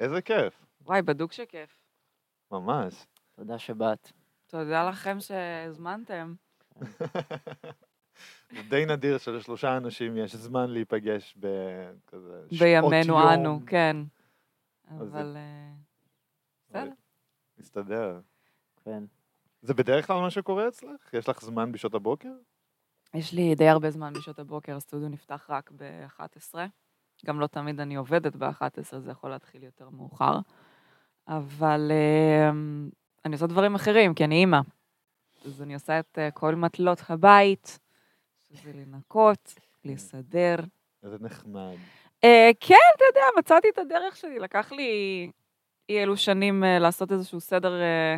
איזה כיף, וואי, בדוק שכיף. ממש. תודה שבאת. תודה לכם שהזמנתם. זה די נדיר שלשלושה אנשים יש זמן להיפגש בכזה שעות בימינו יום. אנו, כן. אבל... אה, בסדר. מסתדר. כן. זה בדרך כלל מה שקורה אצלך? יש לך זמן בשעות הבוקר? יש לי די הרבה זמן בשעות הבוקר, הסטודיו נפתח רק ב-11. גם לא תמיד אני עובדת ב-11, זה יכול להתחיל יותר מאוחר. אבל אה, אני עושה דברים אחרים, כי אני אימא. אז אני עושה את אה, כל מטלות הבית, שזה לנקות, לסדר. איזה נחמד. אה, כן, אתה יודע, מצאתי את הדרך שלי. לקח לי אי אלו שנים אה, לעשות איזשהו סדר אה,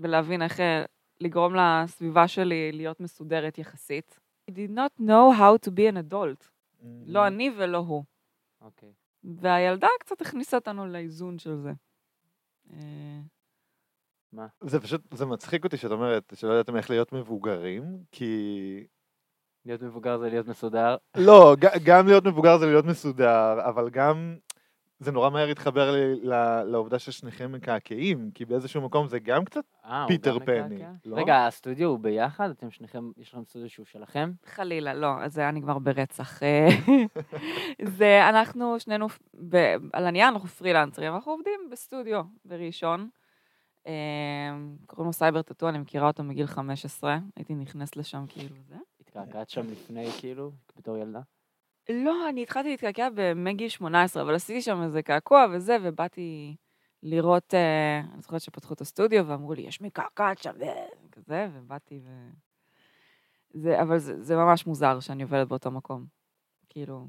ולהבין איך אה, לגרום לסביבה שלי להיות מסודרת יחסית. I did not know how to be an adult. לא אני ולא הוא. אוקיי. והילדה קצת הכניסה אותנו לאיזון של זה. אה, מה? זה פשוט, זה מצחיק אותי שאת אומרת שלא ידעתם איך להיות מבוגרים, כי... להיות מבוגר זה להיות מסודר. לא, גם להיות מבוגר זה להיות מסודר, אבל גם זה נורא מהר התחבר לי ל- לעובדה ששניכם מקעקעים, כי באיזשהו מקום זה גם קצת אה, פיטר פן? לא? רגע, הסטודיו הוא ביחד? אתם שניכם, יש לכם סטודיו שהוא שלכם? חלילה, לא, אז זה היה נגמר ברצח. אה, זה, אנחנו שנינו, ב- על הנייר אנחנו פרילנסרים, אנחנו עובדים בסטודיו בראשון. אה, קוראים לו סייבר טאטו, אני מכירה אותו מגיל 15, הייתי נכנסת לשם כאילו זה. התקעקעת שם לפני, כאילו, בתור ילדה? לא, אני התחלתי להתקעקע מגיל 18, אבל עשיתי שם איזה קעקוע וזה, ובאתי לראות, אה, אני זוכרת שפתחו את הסטודיו ואמרו לי, יש מקעקעת שם, וכזה, ובאתי ו... זה, אבל זה, זה ממש מוזר שאני עובדת באותו מקום. כאילו,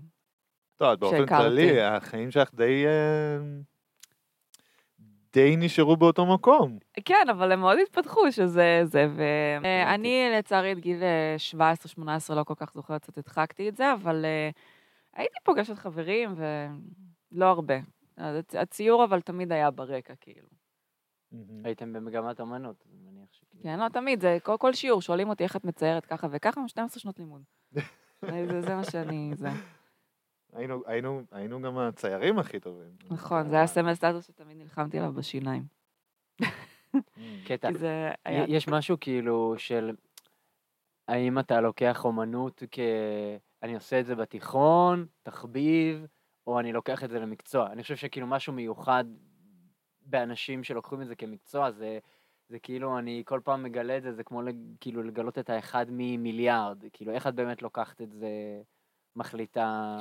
טוב, את באופן. כללי, החיים שלך די... אה, די נשארו באותו מקום. כן, אבל הם מאוד התפתחו, שזה זה. ואני לצערי עד גיל אה, 17-18 לא כל כך זוכרת, קצת הדחקתי את זה, אבל אה, הייתי פוגשת חברים, ולא הרבה. הצ- הציור אבל תמיד היה ברקע, כאילו. הייתם במגמת אמנות, אני מניח שכאילו... כן, לא, תמיד, זה כל, כל שיעור, שואלים אותי איך את מציירת ככה וככה, 12 שנות לימוד. זה, זה מה שאני, זה. היינו, היינו, היינו גם הציירים הכי טובים. נכון, זה היה סמל סטטוס שתמיד נלחמתי עליו בשיניים. קטע. יש משהו כאילו של... האם אתה לוקח אומנות כ... אני עושה את זה בתיכון, תחביב, או אני לוקח את זה למקצוע. אני חושב שכאילו משהו מיוחד באנשים שלוקחים את זה כמקצוע, זה, זה כאילו, אני כל פעם מגלה את זה, זה כמו כאילו לגלות את האחד ממיליארד. כאילו, איך את באמת לוקחת את זה, מחליטה...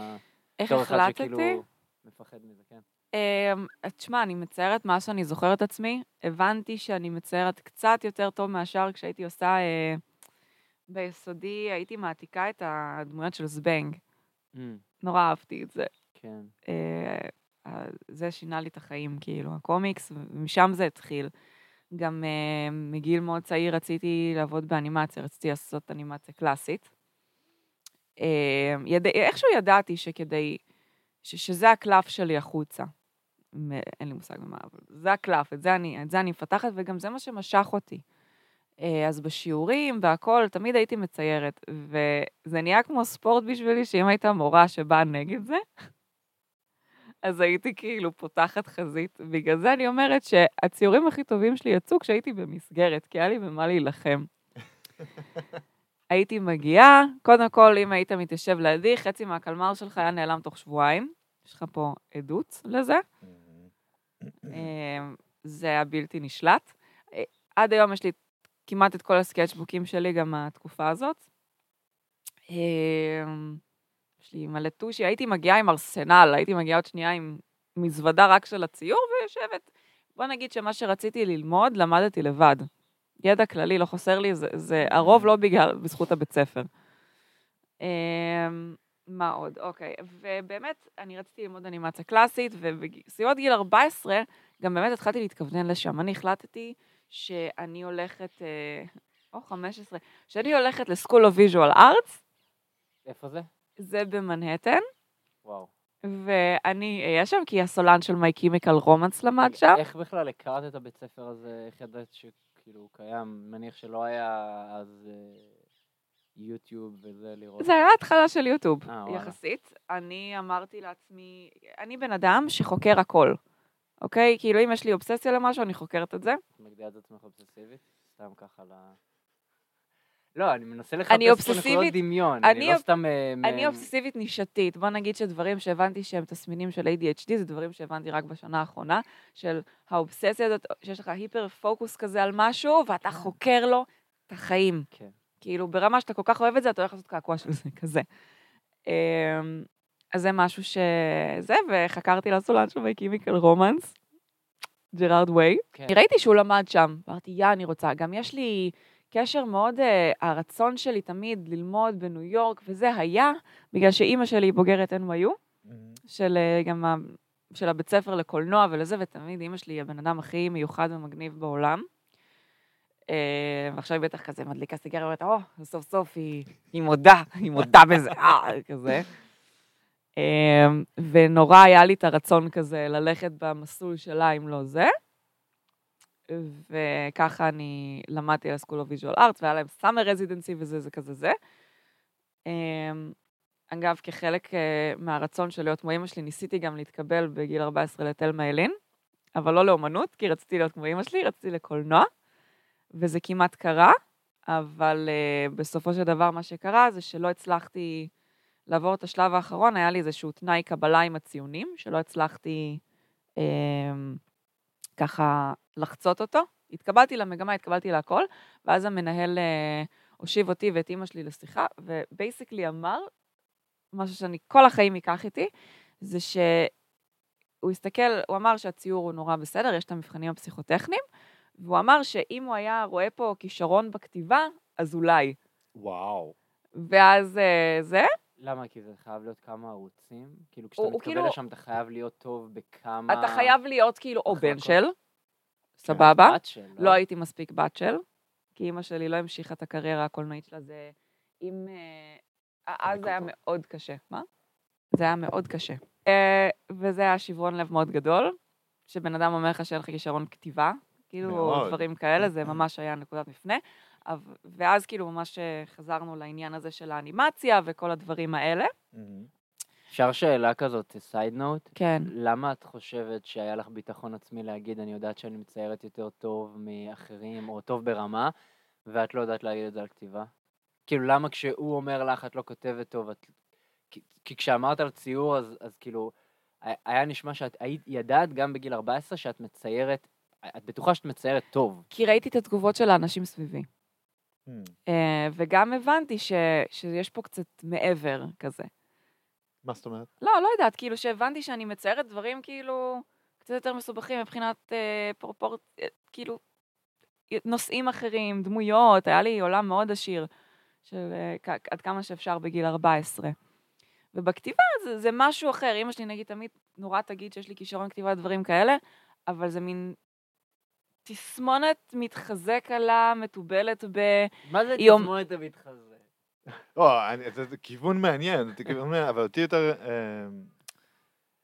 איך החלטתי? שכאילו מפחד מזה, כן. אמ, תשמע, אני מציירת מה שאני זוכרת עצמי. הבנתי שאני מציירת קצת יותר טוב מהשאר כשהייתי עושה... אה, ביסודי הייתי מעתיקה את הדמויות של זבנג. Mm, נורא אהבתי את זה. כן. אה, זה שינה לי את החיים, כאילו, הקומיקס, ומשם זה התחיל. גם אה, מגיל מאוד צעיר רציתי לעבוד באנימציה, רציתי לעשות אנימציה קלאסית. אה, יד... איכשהו ידעתי שכדי, ש... שזה הקלף שלי החוצה. אין לי מושג במה, אבל זה הקלף, את זה אני, את זה אני מפתחת, וגם זה מה שמשך אותי. אה, אז בשיעורים והכל, תמיד הייתי מציירת, וזה נהיה כמו ספורט בשבילי, שאם הייתה מורה שבאה נגד זה, אז הייתי כאילו פותחת חזית. בגלל זה אני אומרת שהציורים הכי טובים שלי יצאו כשהייתי במסגרת, כי היה לי במה להילחם. הייתי מגיעה, קודם כל, אם היית מתיישב לידי, חצי מהקלמר שלך היה נעלם תוך שבועיים. יש לך פה עדות לזה. אה, זה היה בלתי נשלט. אה, עד היום יש לי כמעט את כל הסקייצ'בוקים שלי, גם מהתקופה הזאת. אה, יש לי מלא טושי, הייתי מגיעה עם ארסנל, הייתי מגיעה עוד שנייה עם מזוודה רק של הציור ויושבת. בוא נגיד שמה שרציתי ללמוד, למדתי לבד. ידע כללי לא חסר לי, זה, זה הרוב לא בגלל, בזכות הבית ספר. אה, מה עוד? אוקיי, ובאמת, אני רציתי ללמוד אנימציה קלאסית, ובסביבות גיל 14, גם באמת התחלתי להתכוונן לשם. אני החלטתי שאני הולכת, אה, או 15, שאני הולכת ל-School of Visual Arts, איפה זה? זה במנהטן, וואו. ואני אהיה שם כי הסולן של My Chemical Romance למד שם. איך בכלל הכרת את הבית ספר הזה? איך ידעת שכאילו קיים? מניח שלא היה אז אה, יוטיוב וזה לראות. זה היה התחלה של יוטיוב, אה, וואלה. יחסית. אני אמרתי לעצמי, אני בן אדם שחוקר הכל, אוקיי? כאילו, אם יש לי אובססיה למשהו, אני חוקרת את זה. מגדירה את עצמך אובססיבית? סתם ככה ל... לא, אני מנסה לחפש אני פה אובססיבית- דמיון. אני אני לא סתם... אה, מ- אני אובססיבית נישתית. בוא נגיד שדברים שהבנתי שהם תסמינים של ADHD, זה דברים שהבנתי רק בשנה האחרונה, של האובססיה הזאת, שיש לך היפר פוקוס כזה על משהו, ואתה חוקר לו את החיים. כן. כאילו, ברמה שאתה כל כך אוהב את זה, אתה הולך לעשות קעקוע של זה, כזה. אז זה משהו שזה, וחקרתי לסולן של מי קימיקל רומנס, ג'רארד ווי. כן. ראיתי שהוא למד שם, אמרתי, יא, אני רוצה. גם יש לי קשר מאוד, אה, הרצון שלי תמיד ללמוד בניו יורק, וזה היה בגלל שאימא שלי היא בוגרת NYU, של אה, גם ה- של הבית ספר לקולנוע ולזה, ותמיד אימא שלי היא הבן אדם הכי מיוחד ומגניב בעולם. אה, ועכשיו היא בטח כזה מדליקה סיגריה, ואומרת, או, סוף סוף היא, היא מודה, היא מודה בזה, אה, כזה. אה, ונורא היה לי את הרצון כזה ללכת במסלול שלה, אם לא זה. וככה אני למדתי על of Visual Arts, והיה להם summer residency וזה, זה כזה זה. אמ, אגב, כחלק אה, מהרצון של להיות כמו אמא שלי, ניסיתי גם להתקבל בגיל 14 לתלמה ילין, אבל לא לאומנות, כי רציתי להיות כמו אמא שלי, רציתי לקולנוע, וזה כמעט קרה, אבל uh, בסופו של דבר מה שקרה זה שלא הצלחתי לעבור את השלב האחרון, היה לי איזשהו תנאי קבלה עם הציונים, שלא הצלחתי um, ככה לחצות אותו. התקבלתי למגמה, התקבלתי להכל, ואז המנהל uh, הושיב אותי ואת אימא שלי לשיחה, ובייסיקלי אמר, משהו שאני כל החיים אקח איתי, זה שהוא הסתכל, הוא אמר שהציור הוא נורא בסדר, יש את המבחנים הפסיכוטכניים, והוא אמר שאם הוא היה רואה פה כישרון בכתיבה, אז אולי. וואו. ואז אה, זה, למה? כי זה חייב להיות כמה ערוצים? כאילו, כשאתה מתקבל כאילו- לשם, אתה חייב להיות טוב בכמה... אתה חייב להיות כאילו או בן. של, סבבה? בת של, לא הייתי מספיק בת של, כי אימא שלי לא המשיכה את הקריירה הקולנועית שלה, זה... אם... אה, אז זה היה. מאוד קשה. מה? זה היה מאוד קשה. אה, וזה היה שברון לב מאוד גדול, שבן אדם אומר לך שאין לך כישרון כתיבה, כאילו, מאוד. דברים כאלה, זה ממש היה נקודת מפנה. ואז כאילו ממש אה, חזרנו לעניין הזה של האנימציה וכל הדברים האלה. אפשר שאלה כזאת, סייד נוט? כן. למה את חושבת שהיה לך ביטחון עצמי להגיד, אני יודעת שאני מציירת יותר טוב מאחרים, או טוב ברמה, ואת לא יודעת להגיד את זה על כתיבה? כאילו, למה כשהוא אומר לך, את לא כותבת טוב, את... כי, כי כשאמרת על ציור, אז, אז כאילו, היה נשמע שאת היית, ידעת גם בגיל 14 שאת מציירת, את בטוחה שאת מציירת טוב. כי ראיתי את התגובות של האנשים סביבי. אה, וגם הבנתי ש, שיש פה קצת מעבר כזה. מה זאת אומרת? לא, לא יודעת, כאילו שהבנתי שאני מציירת דברים כאילו קצת יותר מסובכים מבחינת אה, פרופורט... אה, כאילו, נושאים אחרים, דמויות, היה לי עולם מאוד עשיר של אה, עד כמה שאפשר בגיל 14. ובכתיבה זה, זה משהו אחר. אמא שלי נגיד תמיד נורא תגיד שיש לי כישרון כתיבה, דברים כאלה, אבל זה מין תסמונת מתחזק עלה, מתובלת ב... מה זה תסמונת המתחזה? לא, זה כיוון מעניין, זה כיוון מעניין, אבל אותי יותר, אה,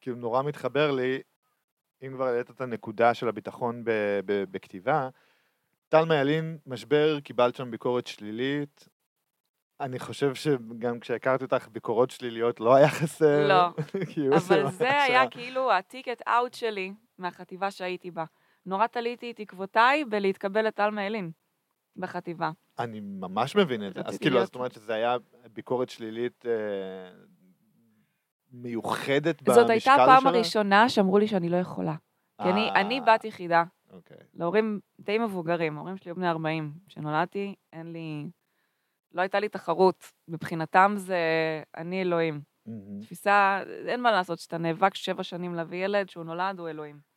כאילו נורא מתחבר לי, אם כבר העלית את הנקודה של הביטחון בכתיבה, טלמה ילין, משבר, קיבלת שם ביקורת שלילית. אני חושב שגם כשהכרתי אותך, ביקורות שליליות לא היה חסר. לא. כאילו, אבל זה היה כאילו הטיקט אאוט שלי מהחטיבה שהייתי בה. נורא תליתי את תקוותיי בלהתקבל לתלמה ילין בחטיבה. אני ממש מבין את זה. אז כאילו, זאת אומרת שזה היה ביקורת שלילית אה, מיוחדת במשקל שלה? זאת הייתה הפעם הראשונה שאמרו לי שאני לא יכולה. כי אני, אה, אני בת יחידה, אוקיי. להורים די מבוגרים, ההורים שלי היו בני 40. כשנולדתי, אין לי... לא הייתה לי תחרות. מבחינתם זה אני אלוהים. תפיסה, אין מה לעשות, שאתה נאבק שבע שנים להביא ילד, שהוא נולד, הוא אלוהים.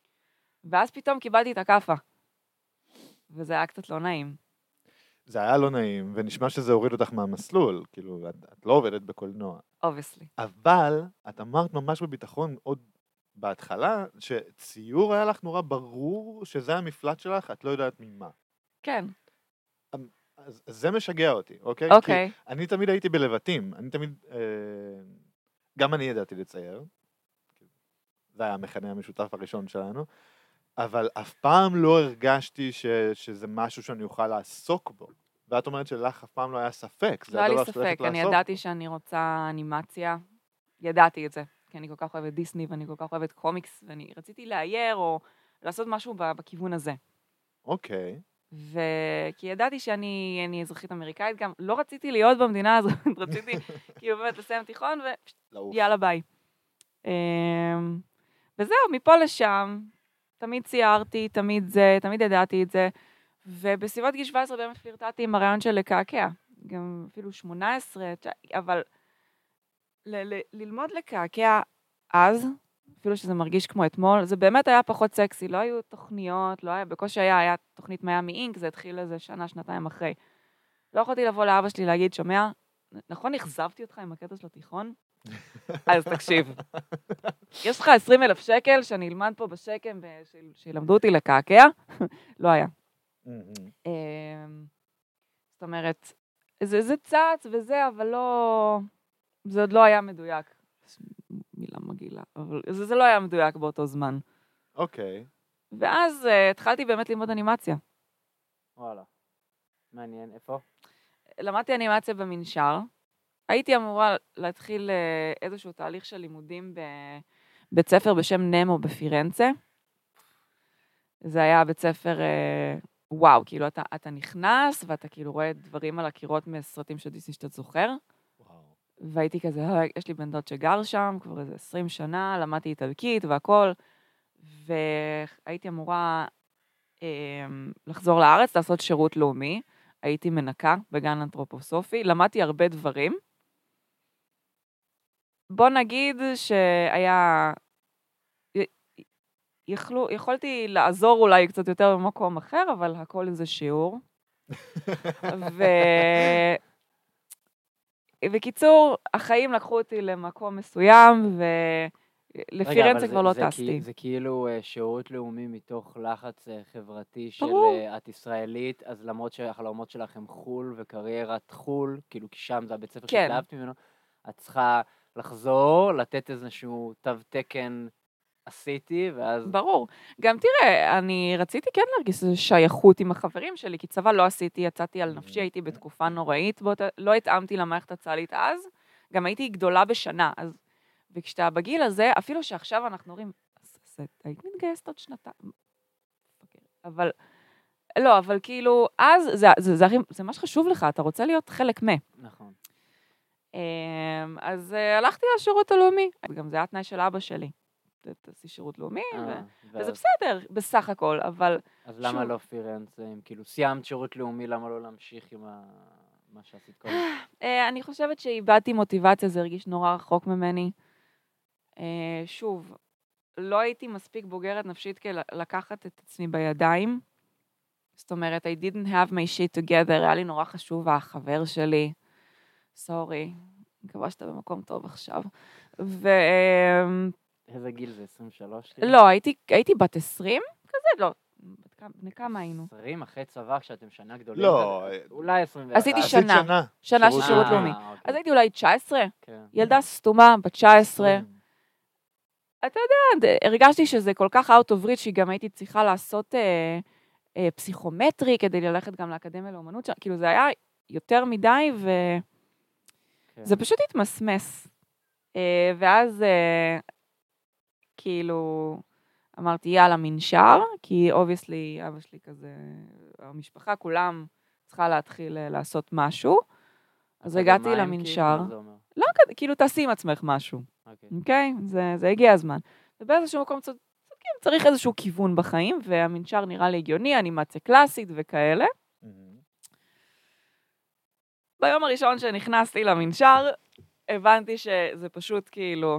ואז פתאום קיבלתי את הכאפה. וזה היה קצת לא נעים. זה היה לא נעים, ונשמע שזה הוריד אותך מהמסלול, כאילו, את, את לא עובדת בקולנוע. obviously. אבל את אמרת ממש בביטחון עוד בהתחלה, שציור היה לך נורא ברור שזה המפלט שלך, את לא יודעת ממה. כן, אז אז זה משגע אותי, אוקיי? אוקיי. כי אני תמיד הייתי בלבטים, אני תמיד... אה, גם אני ידעתי לצייר. זה היה המכנה המשותף הראשון שלנו, אבל אף פעם לא הרגשתי ש, שזה משהו שאני אוכל לעסוק בו. ואת אומרת שלך אף פעם לא היה ספק. לא היה לי ספק, אני לעסוק ידעתי בו. שאני רוצה אנימציה. ידעתי את זה. כי אני כל כך אוהבת דיסני ואני כל כך אוהבת קומיקס, ואני רציתי לאייר או לעשות משהו בכיוון הזה. אוקיי. וכי ידעתי שאני אני אזרחית אמריקאית גם, לא רציתי להיות במדינה הזאת, רציתי כאילו באמת לסיים תיכון. ויאללה ביי. אמ, וזהו, מפה לשם, תמיד ציירתי, תמיד זה, תמיד ידעתי את זה, ובסביבות גיל 17 באמת פלירטטתי עם הרעיון של לקעקע, גם אפילו 18, תשע- אבל ל- ל- ללמוד לקעקע אז, אפילו שזה מרגיש כמו אתמול, זה באמת היה פחות סקסי, לא היו תוכניות, לא היה, בקושי היה, היה תוכנית מיאמי אינק, זה התחיל איזה שנה, שנתיים אחרי. לא יכולתי לבוא לאבא שלי להגיד, שומע, נכון אכזבתי אותך עם הקטע של התיכון? אז תקשיב, יש לך 20 אלף שקל שאני אלמד פה בשקם וש- שילמדו אותי לקעקע? לא היה. אמ, זאת אומרת, זה, זה צץ וזה, אבל לא... זה עוד לא היה מדויק. מילה מגעילה, אבל זה, זה לא היה מדויק באותו זמן. אוקיי. ואז uh, התחלתי באמת ללמוד אנימציה. וואלה. מעניין, איפה? למדתי אנימציה במנשר. הייתי אמורה להתחיל אה, איזשהו תהליך של לימודים בבית ספר בשם נמו בפירנצה. זה היה בית ספר, אה, וואו, כאילו אתה, אתה נכנס ואתה כאילו רואה דברים על הקירות מסרטים של דיסני שאתה זוכר. וואו. והייתי כזה, "אה, יש לי בן דוד שגר שם כבר איזה 20 שנה, למדתי איטלקית והכל, והייתי אמורה אה, לחזור לארץ, לעשות שירות לאומי. הייתי מנקה בגן אנתרופוסופי, למדתי הרבה דברים. בוא נגיד שהיה... יכלו, יכולתי לעזור אולי קצת יותר במקום אחר, אבל הכל זה שיעור. ו... בקיצור, החיים לקחו אותי למקום מסוים, רגע, אבל ולפירנצה זה- כבר לא זה טסתי. זה כאילו אה, שירות לאומי מתוך לחץ אה, חברתי של. אה, את ישראלית, אז למרות שהחלומות שלך הם חו"ל וקריירת חו"ל, כאילו כי שם זה הבית ספר כן. שהתלהבת ממנו, את צריכה לחזור, לתת איזשהו תו תקן עשיתי, ואז... ברור. גם תראה, אני רציתי כן להרגיש איזו שייכות עם החברים שלי, כי צבא לא עשיתי, יצאתי על נפשי, הייתי בתקופה נוראית, באותה, לא התאמתי למערכת הצה"לית אז, גם הייתי גדולה בשנה, אז... וכשאתה בגיל הזה, אפילו שעכשיו אנחנו אומרים, "אז- אז היית מתגייסת עוד שנתיים. אבל, לא, אבל כאילו, אז זה, זה, זה, הכי- זה מה שחשוב לך, אתה רוצה להיות חלק מ... נכון. אמ, אז אה, הלכתי לשירות הלאומי, גם זה היה תנאי של אבא שלי. תעשי שירות לאומי, ו... אה, וזה ואז- בסדר, בסך הכל, אבל אז למה שוב. לא פירנצה? אם כאילו סיימת שירות לאומי, למה לא להמשיך עם ה- מה שעשית קודם? אה, אני חושבת שאיבדתי מוטיבציה, זה הרגיש נורא רחוק ממני. אה, שוב, לא הייתי מספיק בוגרת נפשית כדי לקחת את עצמי בידיים. זאת אומרת, I didn't have my shit together, היה לי נורא חשוב החבר שלי. סורי, אני מקווה שאתה במקום טוב עכשיו. ו... אמ, איזה גיל זה? 23? כאילו? לא, הייתי, הייתי בת 20, כזה, לא. בת כמה- בני כמה היינו? 20 אחרי צבא כשאתם שנה גדולים? לא? אולי 21. עשיתי עשית שנה. שנה. של שירות שירות אה, לאומי. אוקיי. אז הייתי אולי 19, כן. ילדה סתומה, בת 19. הרגשתי שזה כל כך out of reach, שגם הייתי צריכה לעשות אה, אה, פסיכומטרי כדי ללכת גם לאקדמיה לאומנות כאילו זה היה יותר מדי, וזה כן. פשוט התמסמס. אה, ואז אה, כאילו אמרתי, יאללה, מנשר, כי obviously אבא שלי כזה, המשפחה, כולם צריכה להתחיל אה, לעשות משהו. אז הגעתי למנשר, כאילו? זה? לא כאילו תעשי עם עצמך משהו. אוקיי. אוקיי? זה, זה הגיע הזמן. ובאיזשהו מקום צודקים, צריך איזשהו כיוון בחיים, והמנשר נראה לי הגיוני, אנימציה קלאסית וכאלה. ביום הראשון שנכנסתי למנשר, הבנתי שזה פשוט כאילו,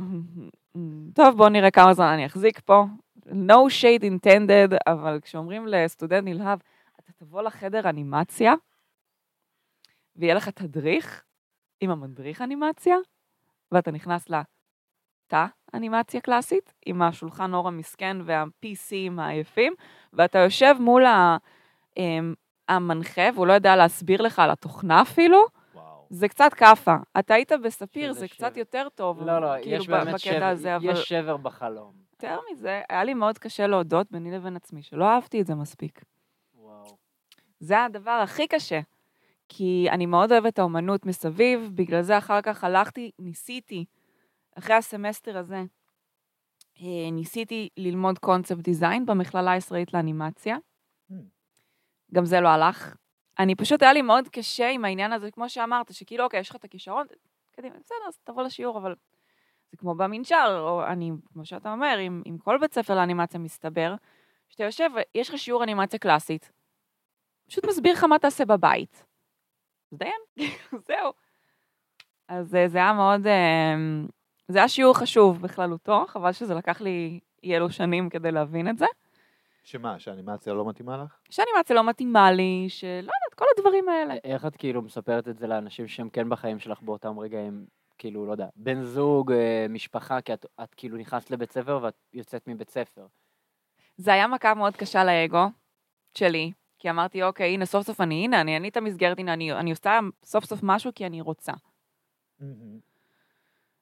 טוב, בואו נראה כמה זמן אני אחזיק פה. No shade intended, אבל כשאומרים לסטודנט נלהב, אתה תבוא לחדר אנימציה, ויהיה לך תדריך עם המדריך אנימציה, ואתה נכנס לתא אנימציה קלאסית, עם השולחן אור המסכן וה-PCים העייפים, ואתה יושב מול ה... המנחה, והוא לא יודע להסביר לך על התוכנה אפילו. זה קצת כאפה. אתה היית בספיר, זה קצת. יותר טוב, לא, לא, כאילו, יש באמת שבר בחלום. יותר מזה, היה לי מאוד קשה להודות ביני לבין עצמי, שלא אהבתי את זה מספיק. וואו. זה הדבר הכי קשה. כי אני מאוד אוהבת את האומנות מסביב, בגלל זה אחר כך הלכתי, ניסיתי אחרי הסמסטר הזה, אה, ניסיתי ללמוד קונספט דיזיין במכללה הישראלית לאנימציה. גם זה לא הלך. אני פשוט, היה לי מאוד קשה עם העניין הזה, כמו שאמרת, שכאילו, אוקיי, יש לך את הכישרון, קדימה, בסדר, אז תבוא לשיעור, אבל זה כמו במנשר, או אני, כמו שאתה אומר, עם, עם כל בית ספר לאנימציה מסתבר, שאתה יושב ויש לך שיעור אנימציה קלאסית, פשוט מסביר לך מה תעשה בבית. דיין, זהו. אז אה, זה היה מאוד, אה, זה היה שיעור חשוב בכללותו, חבל שזה לקח לי אי אלו שנים כדי להבין את זה. שמה, שהאנימציה לא מתאימה לך? שאנימציה לא מתאימה לי, שלא יודעת, כל הדברים האלה. איך את כאילו מספרת את זה לאנשים שהם כן בחיים שלך באותם רגעים, כאילו, לא יודע, בן זוג, אה, משפחה, כי את, את כאילו נכנסת לבית ספר ואת יוצאת מבית ספר. זה היה מכה מאוד קשה לאגו שלי, כי אמרתי, אוקיי, הנה, סוף סוף אני, הנה, אני, אני את המסגרת, הנה, אני, אני עושה סוף סוף משהו כי אני רוצה.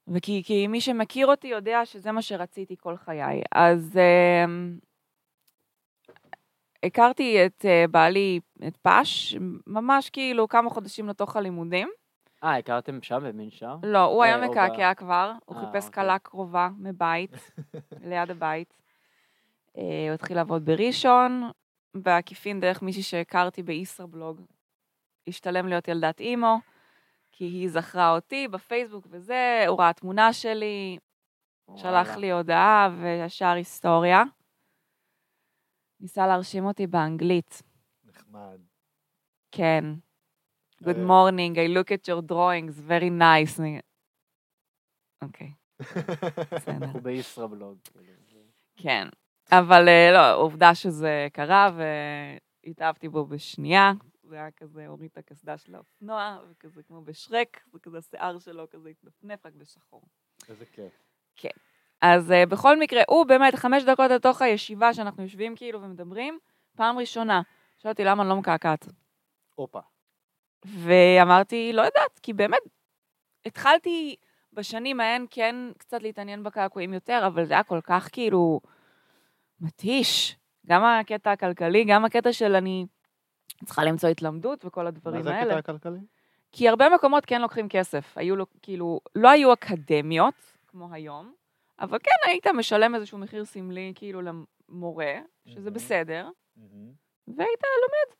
וכי כי מי שמכיר אותי יודע שזה מה שרציתי כל חיי. אז אה, הכרתי את אה, בעלי, את פש, ממש כאילו כמה חודשים לתוך הלימודים. אה, הכרתם שם במנשר? לא, הוא היה אה, ב- מקעקע כבר, הוא אה, חיפש אוקיי. כלה קרובה מבית, ליד הבית. הוא התחיל לעבוד בראשון, בעקיפין דרך מישהי שהכרתי בישראבלוג. השתלם להיות ילדת אימו, כי היא זכרה אותי בפייסבוק וזה, הוא ראה תמונה שלי, שלח. לי הודעה וישר היסטוריה. ניסה להרשים אותי באנגלית, נחמד. כן. Good אה, morning, I look at your drawings, very nice. אוקיי, בסדר. אנחנו בישראבלוג. כן. אבל אה, לא, עובדה שזה קרה והתאהבתי בו בשנייה. זה היה כזה, הוריד את הקסדה של האופנוע, וכזה כמו בשרק, וכזה השיער שלו כזה התנפנף רק בשחור. איזה כיף. אז uh, בכל מקרה, הוא באמת חמש דקות לתוך הישיבה שאנחנו יושבים כאילו ומדברים, פעם ראשונה. שאל אותי למה אני לא מקעקעת. הופה. ואמרתי, לא יודעת, כי באמת, התחלתי בשנים ההן כן קצת להתעניין בקעקועים יותר, אבל זה היה כל כך כאילו מתיש. גם הקטע הכלכלי, גם הקטע של אני צריכה למצוא התלמדות וכל מה הדברים זה האלה. הקטע הכלכלי? כי הרבה מקומות כן לוקחים כסף. היו לו, כאילו, לא היו אקדמיות, כמו היום, אבל כן היית משלם איזשהו מחיר סמלי, כאילו, למורה, שזה מהמם. בסדר, מהמם. והיית לומד.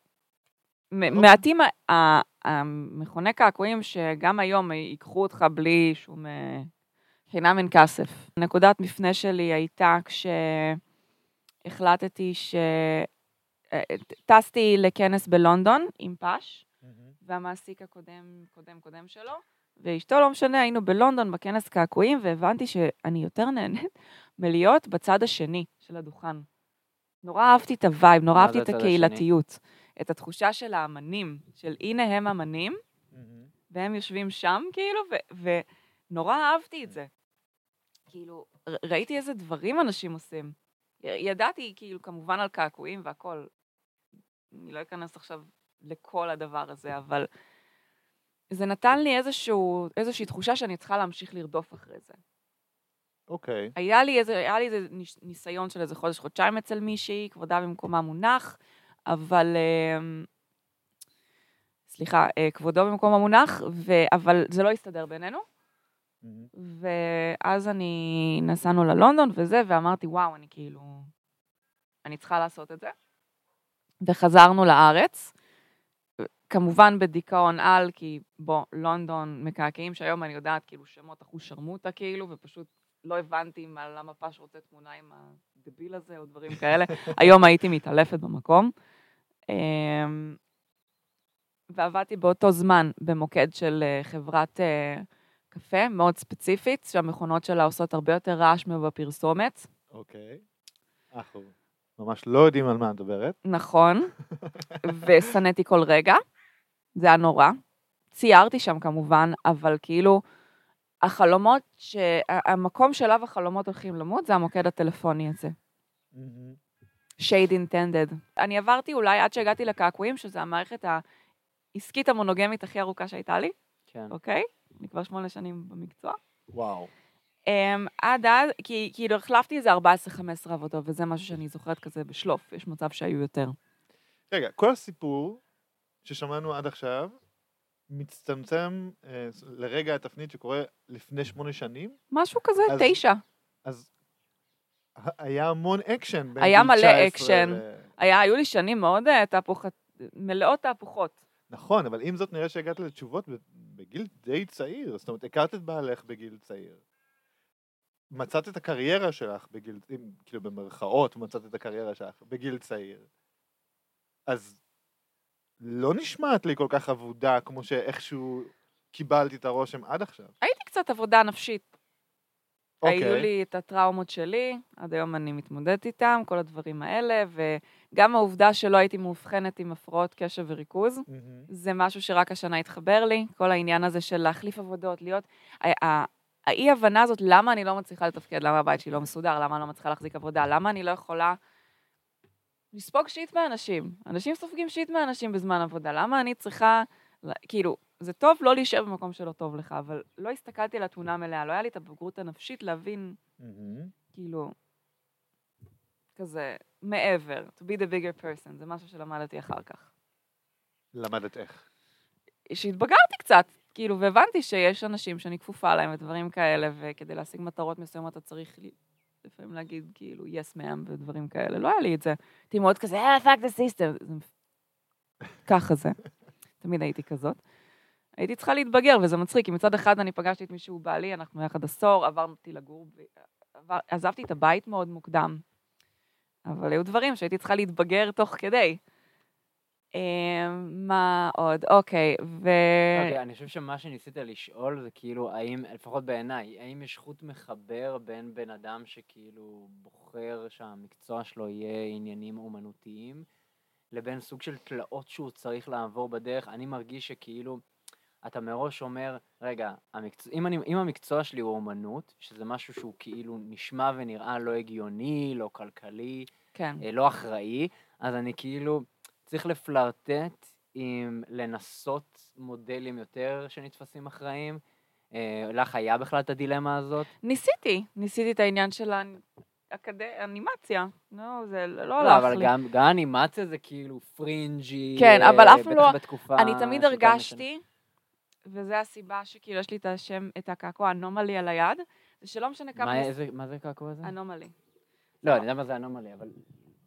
אוקיי. מעטים המכוני קעקועים שגם היום ייקחו אותך בלי שום אה, חינם אין כסף. נקודת מפנה שלי הייתה כשהחלטתי ש... אה, טסתי לכנס בלונדון עם פאש, מהמם. והמעסיק הקודם, קודם קודם שלו, ואשתו, לא משנה, היינו בלונדון בכנס קעקועים, והבנתי שאני יותר נהנית מלהיות בצד השני של הדוכן. נורא אהבתי את ה vibe, נורא אהבתי את הקהילתיות. את התחושה של האמנים, של הנה הם אמנים, מהמם. והם יושבים שם, כאילו, ו- ונורא אהבתי את זה. כאילו, ראיתי איזה דברים אנשים עושים. ידעתי, כאילו, כמובן על קעקועים והכול. אני לא אכנס עכשיו לכל הדבר הזה, אבל זה נתן לי איזשהו, איזושהי תחושה שאני צריכה להמשיך לרדוף אחרי זה. אוקיי. היה לי איזה, היה לי איזה ניסיון של איזה חודש, חודשיים אצל מישהי, כבודה במקומה מונח, אבל... אמ, סליחה, אה, כבודו במקום המונח, ו... אבל זה לא הסתדר בינינו. מהמם. ואז אני, נסענו ללונדון וזה, ואמרתי, וואו, אני כאילו, אני צריכה לעשות את זה. וחזרנו לארץ, כמובן בדיכאון על, כי בוא, לונדון, מקעקעים שהיום אני יודעת, כאילו, שמות אחוז שרמוטה, כאילו, ופשוט לא הבנתי מה, למה פש רוצה תמונה עם הדביל הזה, או דברים כאלה. היום הייתי מתעלפת במקום. אמ, ועבדתי באותו זמן במוקד של אה, חברת אה, קפה מאוד ספציפית, שהמכונות שלה עושות הרבה יותר רעש מבפרסומת. אוקיי. אנחנו ממש לא יודעים על מה את מדברת. נכון, ושנאתי כל רגע, זה היה נורא. ציירתי שם כמובן, אבל כאילו, החלומות, ש... המקום שאליו החלומות הולכים למות זה המוקד הטלפוני הזה. shade intended. אני עברתי אולי עד שהגעתי לקעקועים, שזה המערכת העסקית המונוגמית הכי ארוכה שהייתה לי, כן. אוקיי? אני כבר שמונה שנים במקצוע. וואו. Um, עד אז, כי כאילו החלפתי איזה 14-15 עבודות, וזה משהו שאני זוכרת כזה בשלוף, יש מצב שהיו יותר. רגע, כל הסיפור ששמענו עד עכשיו מצטמצם אה, לרגע התפנית שקורה לפני שמונה שנים, משהו כזה, אז- תשע. אז היה המון אקשן. היה מלא 19 אקשן. ל- היה, היו לי שנים מאוד אה, תהפוכת, מלאות תהפוכות. נכון, אבל עם זאת נראה שהגעת לתשובות בגיל די צעיר. זאת אומרת, הכרת את בעלך בגיל צעיר. מצאת את הקריירה שלך בגיל, כאילו במרכאות מצאת את הקריירה שלך בגיל צעיר. אז לא נשמעת לי כל כך אבודה כמו שאיכשהו קיבלתי את הרושם עד עכשיו. הייתי קצת עבודה נפשית. היו אוקיי. לי את הטראומות שלי, עד היום אני מתמודדת איתם, כל הדברים האלה, וגם העובדה שלא הייתי מאובחנת עם הפרעות קשב וריכוז, מהמם. זה משהו שרק השנה התחבר לי, כל העניין הזה של להחליף עבודות, להיות... האי-הבנה הזאת, למה אני לא מצליחה לתפקד, למה הבית שלי לא מסודר, למה אני לא מצליחה להחזיק עבודה, למה אני לא יכולה לספוג שיט מאנשים. אנשים סופגים שיט מאנשים בזמן עבודה, למה אני צריכה... כאילו, זה טוב לא להישאר במקום שלא טוב לך, אבל לא הסתכלתי על התמונה המלאה, לא היה לי את הבגרות הנפשית להבין, מהמם. כאילו, כזה, מעבר, to be the bigger person, זה משהו שלמדתי אחר כך. למדת איך. שהתבגרתי קצת, כאילו, והבנתי שיש אנשים שאני כפופה להם ודברים כאלה, וכדי להשיג מטרות מסוימות אתה צריך לפעמים להגיד, כאילו, yes ma'am ודברים כאלה. לא היה לי את זה. הייתי מאוד כזה, אה, the system. זה... ככה זה. תמיד הייתי כזאת. הייתי צריכה להתבגר, וזה מצחיק, כי מצד אחד אני פגשתי את מישהו בעלי, אנחנו יחד עשור, עברתי לגור. עבר... עזבתי את הבית מאוד מוקדם. אבל היו דברים שהייתי צריכה להתבגר תוך כדי. אה, מה עוד? אוקיי, ו... אוקיי, אני חושב שמה שניסית לשאול זה כאילו, האם, לפחות בעיניי, האם יש חוט מחבר בין בן אדם שכאילו בוחר שהמקצוע שלו יהיה עניינים אומנותיים, לבין סוג של תלאות שהוא צריך לעבור בדרך? אני מרגיש שכאילו, אתה מראש אומר, רגע, המקצוע, אם, אני, אם המקצוע שלי הוא אומנות, שזה משהו שהוא כאילו נשמע ונראה לא הגיוני, לא כלכלי, כן. אה, לא אחראי, אז אני כאילו צריך לפלרטט עם לנסות מודלים יותר שנתפסים אחראיים. אה, לך היה בכלל את הדילמה הזאת? ניסיתי, ניסיתי את העניין של האנימציה. נו, זה לא לא, הלך אבל לי. גם, גם אנימציה זה כאילו פרינג'י. כן, אה, אבל אף לא- אני תמיד הרגשתי, וזו הסיבה שכאילו יש לי את השם, את הקעקוע אנומלי על היד, זה שלא משנה. כמה... מה, ניס- איזה, מה זה קעקוע הזה? אנומלי. לא, אני יודע מה זה אנומלי, אבל...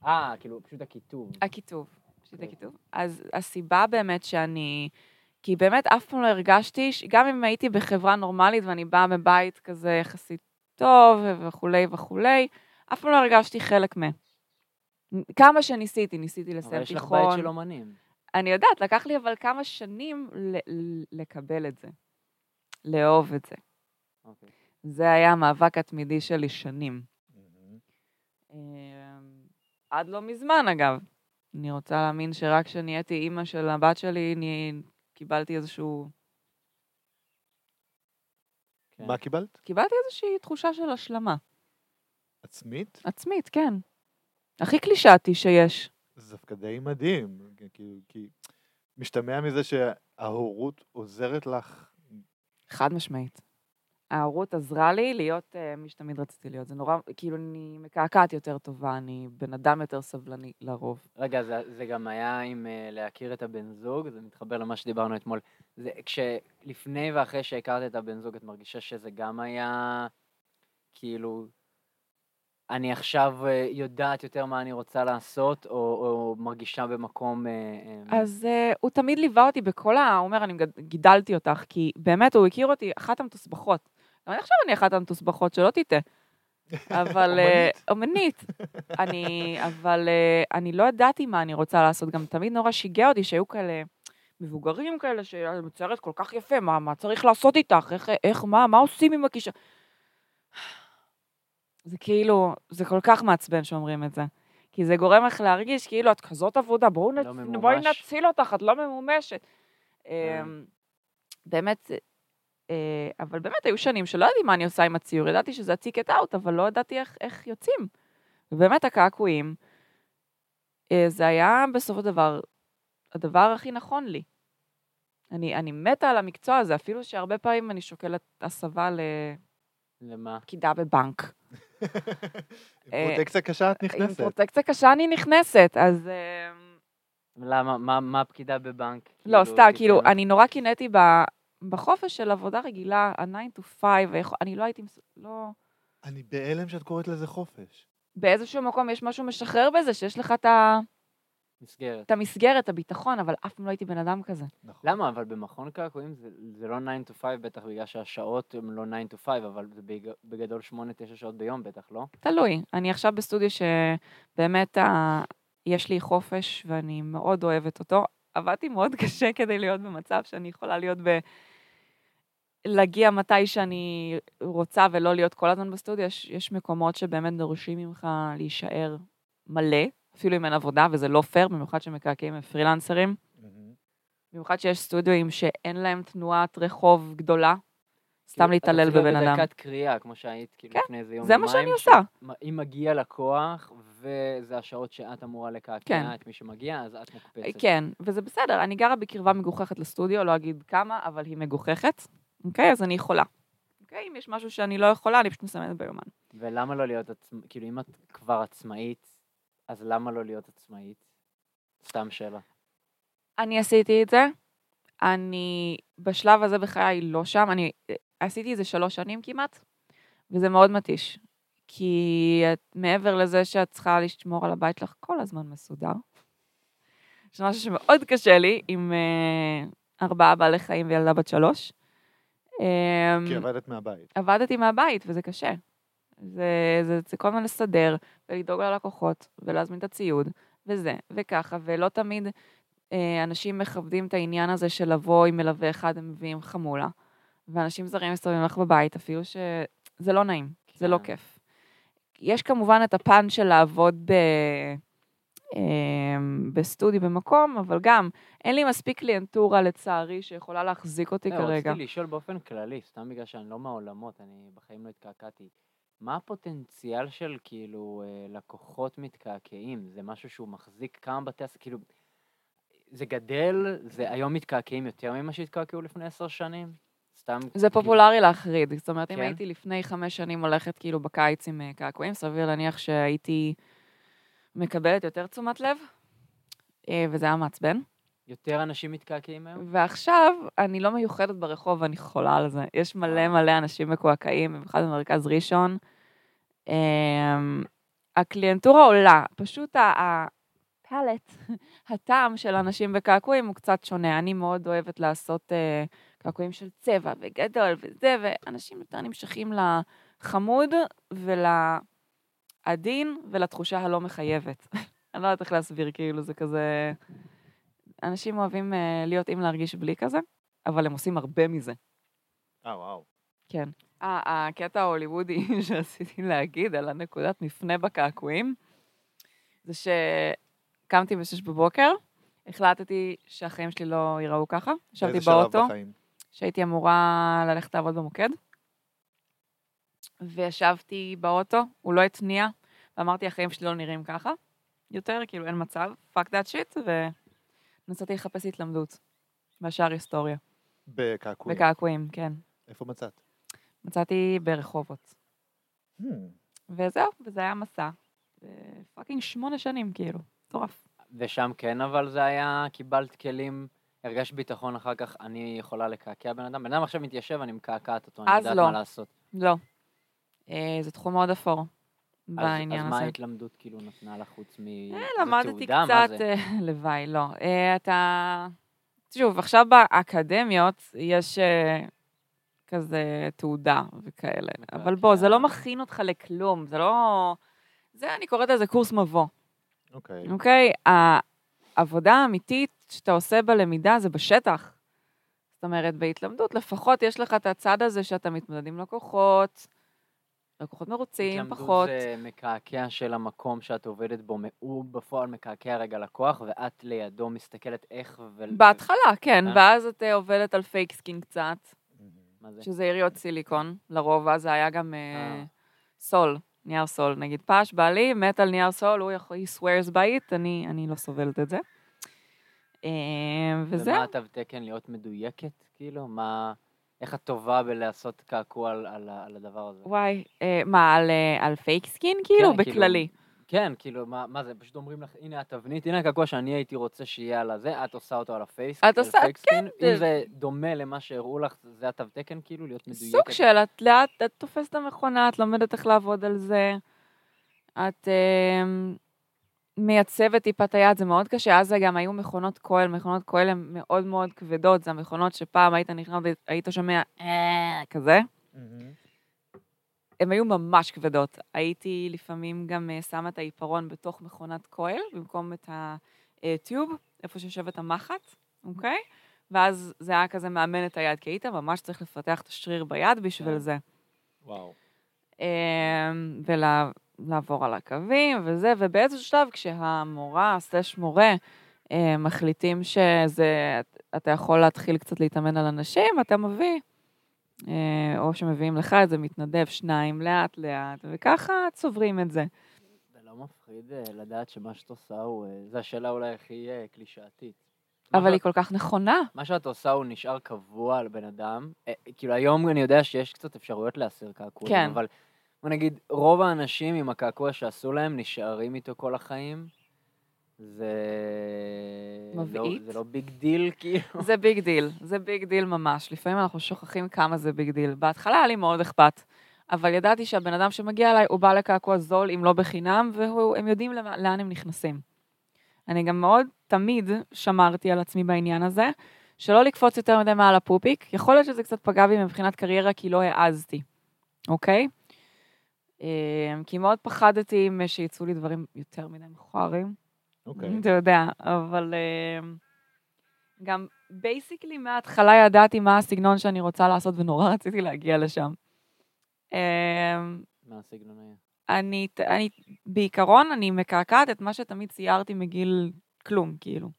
אה, כאילו, פשוט הכיתוב. הכיתוב, פשוט אוקיי. הכיתוב. אז הסיבה באמת שאני... כי באמת אף פעם לא הרגשתי, גם אם הייתי בחברה נורמלית ואני באה מבית כזה יחסית טוב וכולי וכולי, אף פעם לא הרגשתי חלק מה. כמה שניסיתי, ניסיתי אבל לסיים יש לך תיכון. בית של אומנים. אני יודעת, לקח לי אבל כמה שנים לקבל את זה, לאהוב את זה. אוקיי. זה היה המאבק התמידי שלי שנים. אמ, עד לא מזמן, אגב. אני רוצה להאמין שרק כשנהייתי אימא של הבת שלי, אני קיבלתי איזשהו... כן. מה קיבלת? קיבלתי איזושהי תחושה של השלמה. עצמית? עצמית, כן. הכי קלישאתי שיש. זה דווקא די מדהים, כי, כי משתמע מזה שההורות עוזרת לך. חד משמעית. ההורות עזרה לי להיות uh, מי שתמיד רציתי להיות. זה נורא, כאילו, אני מקעקעת יותר טובה, אני בן אדם יותר סבלני לרוב. רגע, זה, זה גם היה עם uh, להכיר את הבן זוג, זה מתחבר למה שדיברנו אתמול. זה, כשלפני ואחרי שהכרת את הבן זוג, את מרגישה שזה גם היה, כאילו, אני עכשיו uh, יודעת יותר מה אני רוצה לעשות, או, או מרגישה במקום... Uh, אז uh, הוא תמיד ליווה אותי בכל ה... הוא אומר, אני גידלתי אותך, כי באמת, הוא הכיר אותי אחת המתוסבכות. גם אני עכשיו אני אחת המתוסבכות, שלא תטעה. אבל... אה, אומנית. אני, אבל אה, אני לא ידעתי מה אני רוצה לעשות. גם תמיד נורא שיגע אותי שהיו כאלה מבוגרים כאלה, שאת מציירת כל כך יפה, מה, מה צריך לעשות איתך? איך, איך, מה, מה עושים עם הקישה? זה כאילו, זה כל כך מעצבן שאומרים את זה. כי זה גורם לך להרגיש כאילו את כזאת עבודה, בואו לא נצ... ממומש. בואי נציל אותך, את לא ממומשת. כן. אמ, באמת, אבל באמת היו שנים שלא ידעתי מה אני עושה עם הציור, ידעתי שזה אאוט, אבל לא ידעתי איך, איך יוצאים. ובאמת הקעקועים, אה, זה היה בסופו של דבר הדבר הכי נכון לי. אני, אני מתה על המקצוע הזה, אפילו שהרבה פעמים אני שוקלת הסבה למה? לפקידה בבנק. עם אה, פרוטקציה קשה את עם נכנסת. פרוטקציה קשה אני נכנסת, אז... אה, למה? מה- מה הפקידה בבנק? לא, כאילו, סתם, כאילו, אני נורא קינאתי ב- בחופש של עבודה רגילה, ה-9 to 5, ויכול- אני לא הייתי, מס- לא... אני בהלם שאת קוראת לזה חופש. באיזשהו מקום יש משהו משחרר בזה, שיש לך את ה- מסגרת. את המסגרת, את הביטחון, אבל אף פעם לא הייתי בן אדם כזה. נכון. למה? אבל במכון קעקועים זה, זה לא 9 to 5, בטח בגלל שהשעות הן לא 9 to 5, אבל זה בג- בגדול 8-9 שעות ביום בטח, לא? תלוי. אני עכשיו בסטודיו שבאמת ה... יש לי חופש ואני מאוד אוהבת אותו. עבדתי מאוד קשה כדי להיות במצב שאני יכולה להיות ב... להגיע מתי שאני רוצה ולא להיות כל הזמן בסטודיו. יש, יש מקומות שבאמת דורשים ממך להישאר מלא, אפילו אם אין עבודה, וזה לא פייר, במיוחד שמקעקעים הם פרילנסרים. מהמם. במיוחד שיש סטודיואים שאין להם תנועת רחוב גדולה, סתם כאילו, להתעלל בבן אדם. בדקת קריאה, כמו שהיית כאילו כן, לפני איזה יום זה מה שאני יומיים, עושה. ש- אם מגיע לקוח, וזה השעות שאת אמורה לקעקע כן. את מי שמגיע, אז את מוקפצת. כן, וזה בסדר, אני גרה בקרבה מגוחכת לסטודיו, לא אגיד כמה, אבל היא מגוחכת, אוקיי? אז אני יכולה. אוקיי? אם יש משהו שאני לא יכולה, אני פשוט מסמנת ביומן. ולמה לא להיות עצמאית? כאילו, אם את כבר עצמאית, אז למה לא להיות עצמאית? סתם שאלה. אני עשיתי את זה, אני בשלב הזה בחיי לא שם, אני עשיתי את זה שלוש שנים כמעט, וזה מאוד מתיש. כי את, מעבר לזה שאת צריכה לשמור על הבית שלך כל הזמן מסודר, יש משהו שמאוד קשה לי עם אה, ארבעה בעלי חיים וילדה בת שלוש. אה, כי עבדת מהבית. עבדתי מהבית, וזה קשה. זה, זה, זה כל הזמן לסדר, ולדאוג ללקוחות, ולהזמין את הציוד, וזה, וככה, ולא תמיד אה, אנשים מכבדים את העניין הזה של לבוא עם מלווה אחד, הם מביאים חמולה, ואנשים זרים מסתובבים לך בבית, אפילו שזה לא נעים, זה לא כן. כיף. יש כמובן את הפן של לעבוד ב... אה, בסטודיו במקום, אבל גם אין לי מספיק קליינטורה לצערי שיכולה להחזיק אותי לא, כרגע. רציתי לשאול באופן כללי, סתם בגלל שאני לא מהעולמות, אני בחיים לא התקעקעתי. מה הפוטנציאל של כאילו אה, לקוחות מתקעקעים? זה משהו שהוא מחזיק כמה בתי עסק, כאילו, זה גדל, זה היום מתקעקעים יותר ממה שהתקעקעו לפני עשר שנים? סתם... זה כאילו- פופולרי להחריד, זאת אומרת, אם כן? הייתי לפני חמש שנים הולכת כאילו בקיץ עם אה, קעקועים, סביר להניח שהייתי מקבלת יותר תשומת לב, אה, וזה היה מעצבן. יותר אנשים מתקעקעים היום? ועכשיו, אני לא מיוחדת ברחוב, אני חולה על זה. יש מלא מלא אנשים מקועקעים, במיוחד במרכז ראשון. אמ, הקליינטורה עולה, פשוט הפלט, הטעם של אנשים בקעקועים הוא קצת שונה. אני מאוד אוהבת לעשות אה, קעקועים של צבע וגדול וזה, ואנשים יותר נמשכים לחמוד ולעדין ולתחושה הלא מחייבת. אני לא יודעת איך להסביר, כאילו, זה כזה... אנשים אוהבים אה, להיות עם להרגיש בלי כזה, אבל הם עושים הרבה מזה. אה, וואו. כן. ה- הקטע ההוליוודי שרציתי להגיד על הנקודת מפנה בקעקועים, זה שקמתי בשש בבוקר, החלטתי שהחיים שלי לא ייראו ככה. ישבתי באוטו? שהייתי אמורה ללכת לעבוד במוקד, וישבתי באוטו, הוא לא התניע, ואמרתי, החיים שלי לא נראים ככה. יותר, כאילו, אין מצב, fuck that shit, ונסעתי לחפש התלמדות, והשאר היסטוריה. בקעקועים. בקעקועים, כן. איפה מצאת? מצאתי ברחובות. Hmm. וזהו, וזה היה מסע. פאקינג שמונה שנים, כאילו. מטורף. ושם כן, אבל זה היה, קיבלת כלים, הרגשת ביטחון אחר כך, אני יכולה לקעקע בן אדם. בן אדם עכשיו מתיישב, אני מקעקעת אותו, אני אז יודעת לא. מה לעשות. לא. אה, זה תחום מאוד אפור אז, בעניין אז מה הזה. ההתלמדות כאילו נתנה לך חוץ מ... אה, למדתי קצת? אה, לוואי, לא. אתה... שוב, עכשיו באקדמיות יש כזה תעודה וכאלה, אבל בוא, זה לא מכין אותך לכלום, זה לא... זה, אני קוראת לזה קורס מבוא, אוקיי. אוקיי? העבודה האמיתית שאתה עושה בלמידה זה בשטח. זאת אומרת, בהתלמדות לפחות יש לך את הצד הזה שאתה מתמודד עם לקוחות, לקוחות מרוצים, התלמדות פחות. זה מקעקע של המקום שאת עובדת בו, הוא בפועל מקעקע רגע לקוח, ואת לידו מסתכלת איך ו... בהתחלה, כן, אה? ואז את אה, עובדת על fake skin קצת, זה? שזה יריעות סיליקון, לרוב, אז זה היה גם אה. סול, נייר סול. נגיד פאש, בעלי, מת על נייר סול, הוא יכול, he swears by it, אני, אני לא סובלת את זה. וזהו. ומה התו תקן להיות מדויקת, כאילו? מה... איך את טובה בלעשות קעקוע על, על, על הדבר הזה? וואי, אה, מה, על, אה, על fake skin כאילו? כן, כאילו, בכללי. כן, כאילו, מה, מה זה, פשוט אומרים לך, הנה התבנית, הנה הקעקוע שאני הייתי רוצה שיהיה על הזה, את עושה אותו על הפייק. את עושה- כן. זה- אם זה דומה למה שהראו לך, זה התו תקן, כאילו, להיות מדויקת. סוג של, את לאט, את תופסת את המכונה, את לומדת איך לעבוד על זה, את אה, מייצבת טיפה את היד, זה מאוד קשה. אז גם היו מכונות כהל, מכונות כהל הן מאוד מאוד כבדות, זה המכונות שפעם היית נכנס, היית שומע אה, כזה. הן היו ממש כבדות. הייתי לפעמים גם אה, שמה את העיפרון בתוך מכונת כהל, במקום את הטיוב, איפה שיושבת המחט, אוקיי? ואז זה היה כזה מאמן את היד, כי היית ממש צריך לפתח את השריר ביד בשביל כן. זה. וואו. ולעבור על הקווים וזה, ובאיזשהו שלב כשהמורה, סלש מורה, אה, מחליטים שזה, אתה יכול להתחיל קצת להתאמן על אנשים, אתה מביא, אה, או שמביאים לך איזה מתנדב, שניים, לאט לאט, וככה צוברים את זה. זה לא מפחיד אה, לדעת שמה שאת עושה הוא, אה, זו השאלה אולי הכי אה, קלישאתית. אבל היא כל כך נכונה. מה שאת עושה הוא נשאר קבוע על בן אדם. כאילו היום אני יודע שיש קצת אפשרויות להסיר קעקועים, כן. אבל בוא נגיד, רוב האנשים עם הקעקוע שעשו להם נשארים איתו כל החיים. זה... מבעית. לא, זה לא big deal, כאילו. זה big deal, זה big deal ממש. לפעמים אנחנו שוכחים כמה זה big deal. בהתחלה היה לי מאוד אכפת, אבל ידעתי שהבן אדם שמגיע אליי, הוא בא לקעקוע זול, אם לא בחינם, והם יודעים לאן הם נכנסים. אני גם מאוד תמיד שמרתי על עצמי בעניין הזה, שלא לקפוץ יותר מדי מעל הפופיק. יכול להיות שזה קצת פגע בי מבחינת קריירה, כי לא העזתי, אוקיי? אה, כי מאוד פחדתי שיצאו לי דברים יותר מדי מכוערים. אוקיי. אתה יודע, אבל אה, גם basically מההתחלה ידעתי מה הסגנון שאני רוצה לעשות, ונורא רציתי להגיע לשם. אה, מה הסגנון היה? אני, אני, בעיקרון, אני מקעקעת את מה שתמיד ציירתי מגיל כלום, כאילו.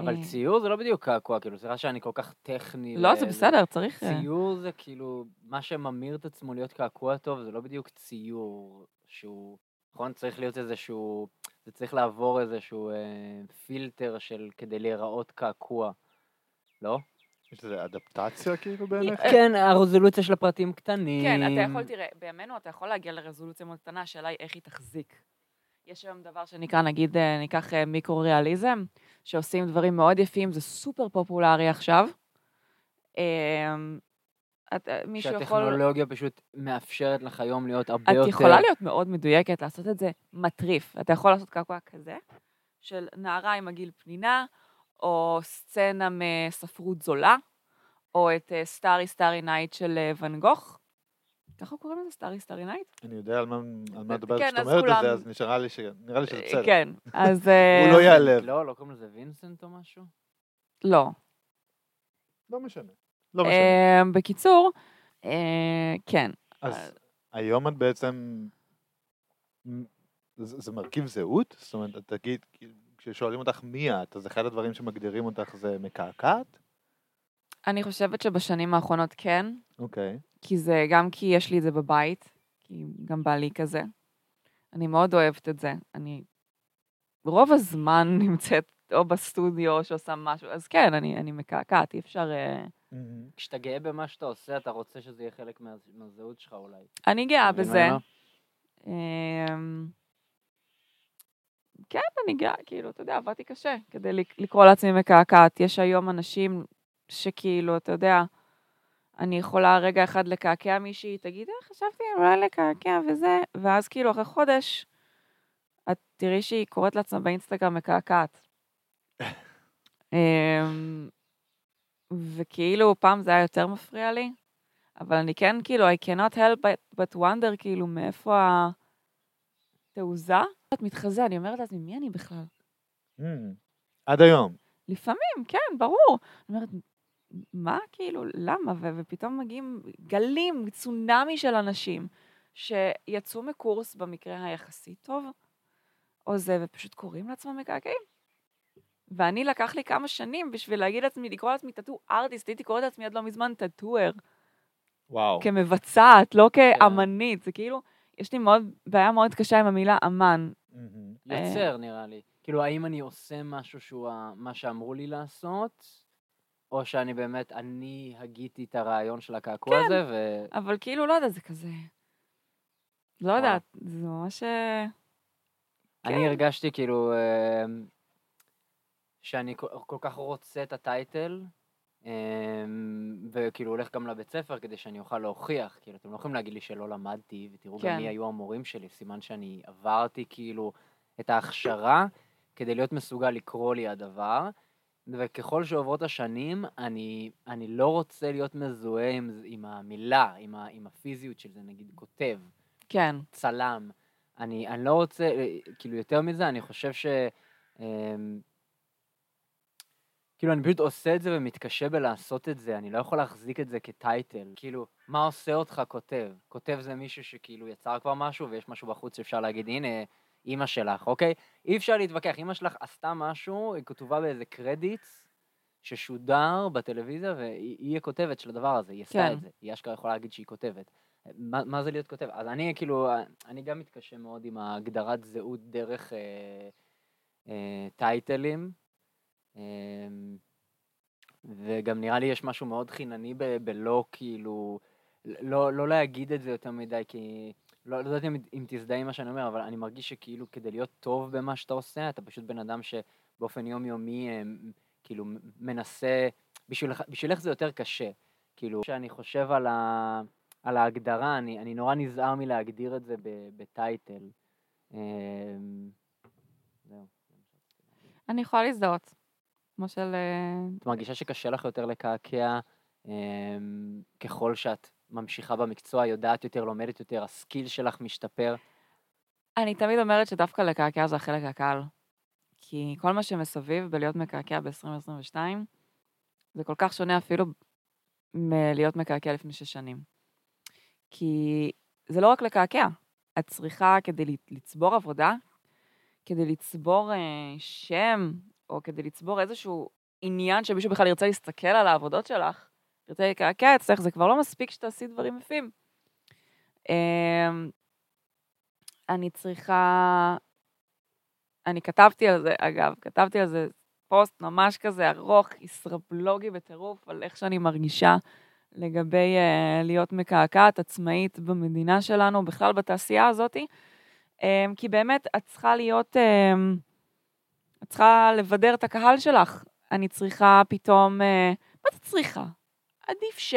אבל אה, ציור זה לא בדיוק קעקוע, כאילו, סליחה שאני כל כך טכני. לא, זה בסדר, צריך... אה, ציור זה כאילו, מה שממיר את עצמו להיות קעקוע טוב, זה לא בדיוק ציור שהוא, נכון? צריך להיות איזשהו, זה צריך לעבור איזשהו אה, פילטר של, כדי להיראות קעקוע, לא? יש לזה אדפטציה כאילו בעיניך? כן, הרזולוציה של הפרטים קטנים. כן, אתה יכול, תראה, בימינו אתה יכול להגיע לרזולוציה מאוד קטנה, השאלה היא איך היא תחזיק. יש היום דבר שנקרא, נגיד, אה, ניקח אה, מיקרו-ריאליזם, שעושים דברים מאוד יפים, זה סופר פופולרי עכשיו. אה, את- אה, מישהו יכול... שהטכנולוגיה פשוט מאפשרת לך היום להיות הרבה יותר... את יכולה להיות מאוד מדויקת, לעשות את זה מטריף. אתה יכול לעשות קעקוע כזה, של נערה עם עגיל פנינה, או סצנה מספרות זולה, או את Starry Starry Night של ואן גוך. ככה קוראים לזה? Starry Starry Night? אני יודע על מה על מה את מדברת כן, כשאת אומרת את זה, אז נשארה לי ש- נראה לי שזה בסדר. כן, אז... אה, הוא לא ייעלב. לא, לא קוראים לזה וינסנט או משהו? לא. לא משנה. לא משנה. אה, בקיצור, אה, כן. אז היום את בעצם... זה מרכיב זהות? זאת אומרת, תגיד, כששואלים אותך מי את, אז אחד הדברים שמגדירים אותך זה מקעקעת? אני חושבת שבשנים האחרונות כן, אוקיי. כי זה, גם כי יש לי את זה בבית, כי גם בא לי כזה. אני מאוד אוהבת את זה. אני רוב הזמן נמצאת או בסטודיו או שעושה משהו, אז כן, אני, אני מקעקעת, אי אפשר... אה, כשאתה גאה במה שאתה עושה, אתה רוצה שזה יהיה חלק מה- מהזהות שלך אולי. אני גאה בזה. אמ, כן, אני גאה, כאילו, אתה יודע, עבדתי קשה כדי לק- לקרוא לעצמי מקעקעת. יש היום אנשים שכאילו, אתה יודע, אני יכולה רגע אחד לקעקע מישהי, תגיד, אה, חשבתי אולי לקעקע וזה, ואז כאילו אחרי חודש, את תראי שהיא קוראת לעצמה באינסטגרם מקעקעת. אמ, וכאילו, פעם זה היה יותר מפריע לי, אבל אני כן, כאילו, I cannot help but, but wonder, כאילו, מאיפה התעוזה? את מתחזה, אני אומרת לעצמי, מי אני בכלל? Mm. עד היום. לפעמים, כן, ברור. אני אומרת, מה, כאילו, למה? ו- ופתאום מגיעים גלים, צונאמי של אנשים שיצאו מקורס במקרה היחסית טוב, או זה, ופשוט קוראים לעצמם מקעקעים. ואני, לקח לי כמה שנים בשביל להגיד לעצמי, לקרוא לעצמי טאטו ארטיסט, הייתי קוראת לעצמי עד לא מזמן טאטואר. וואו. כמבצעת, לא כאמנית. זה כאילו, יש לי מאוד, בעיה מאוד קשה עם המילה אמן. מהמם. יוצר, נראה לי. כאילו, האם אני עושה משהו שהוא מה שאמרו לי לעשות, או שאני באמת, אני הגיתי את הרעיון של הקעקוע כן. הזה, ו... אבל כאילו, לא יודעת, זה כזה... לא. יודעת, זה ממש... אה, אני כן. הרגשתי כאילו אה, שאני כל כך רוצה את הטייטל, אה, וכאילו הולך גם לבית ספר כדי שאני אוכל להוכיח, כאילו, אתם לא יכולים להגיד לי שלא למדתי, ותראו גם כן. מי היו המורים שלי, סימן שאני עברתי כאילו את ההכשרה כדי להיות מסוגל לקרוא לי הדבר, וככל שעוברות השנים, אני, אני לא רוצה להיות מזוהה עם, עם המילה, עם, ה, עם הפיזיות של זה, נגיד כותב. כן, צלם. אני, אני לא רוצה, אה, כאילו יותר מזה, אני חושב ש... אמ, כאילו, אני פשוט עושה את זה ומתקשה בלעשות את זה, אני לא יכול להחזיק את זה כטייטל. כאילו, מה עושה אותך כותב? כותב זה מישהו שכאילו יצר כבר משהו, ויש משהו בחוץ שאפשר להגיד, הנה, אימא שלך, אוקיי? אי אפשר להתווכח, אימא שלך עשתה משהו, היא כתובה באיזה קרדיטס ששודר בטלוויזיה, והיא היא הכותבת של הדבר הזה, היא עשתה כן. את זה. היא אשכרה יכולה להגיד שהיא כותבת. מה, מה זה להיות כותב? אז אני כאילו, אני גם מתקשה מאוד עם ההגדרת זהות דרך אה, אה, טייטלים, אה, וגם נראה לי יש משהו מאוד חינני ב, בלא כאילו, לא, לא להגיד את זה יותר מדי, כי לא, לא יודעת אם, אם תזדהה עם מה שאני אומר, אבל אני מרגיש שכאילו כדי להיות טוב במה שאתה עושה, אתה פשוט בן אדם שבאופן יומיומי אה, כאילו מנסה, בשבילך, בשבילך זה יותר קשה. כאילו, כשאני חושב על ה... על ההגדרה, אני, אני נורא נזהר מלהגדיר את זה ב- בטייטל. זהו. אני יכולה להזדהות. כמו של... אה, את מרגישה שקשה לך יותר לקעקע ככל שאת ממשיכה במקצוע, יודעת יותר, לומדת יותר, הסקיל שלך משתפר? אני תמיד אומרת שדווקא לקעקע זה החלק הקל. כי כל מה שמסביב בלהיות מקעקע ב-2022, זה כל כך שונה אפילו מלהיות מקעקע לפני שש שנים. כי זה לא רק לקעקע, את צריכה כדי לצבור עבודה, כדי לצבור אה, שם, או כדי לצבור איזשהו עניין שמישהו בכלל ירצה להסתכל על העבודות שלך, ירצה לקעקע אצלך, זה כבר לא מספיק שתעשי דברים יפים. אה, אני צריכה... אני כתבתי על זה, אגב, כתבתי על זה פוסט ממש כזה ארוך, ישראבלוגי בטירוף, על איך שאני מרגישה לגבי uh, להיות מקעקעת, עצמאית במדינה שלנו, בכלל בתעשייה הזאת. Um, כי באמת, את צריכה להיות, um, את צריכה לבדר את הקהל שלך. אני צריכה פתאום, uh, מה את צריכה? עדיף ש.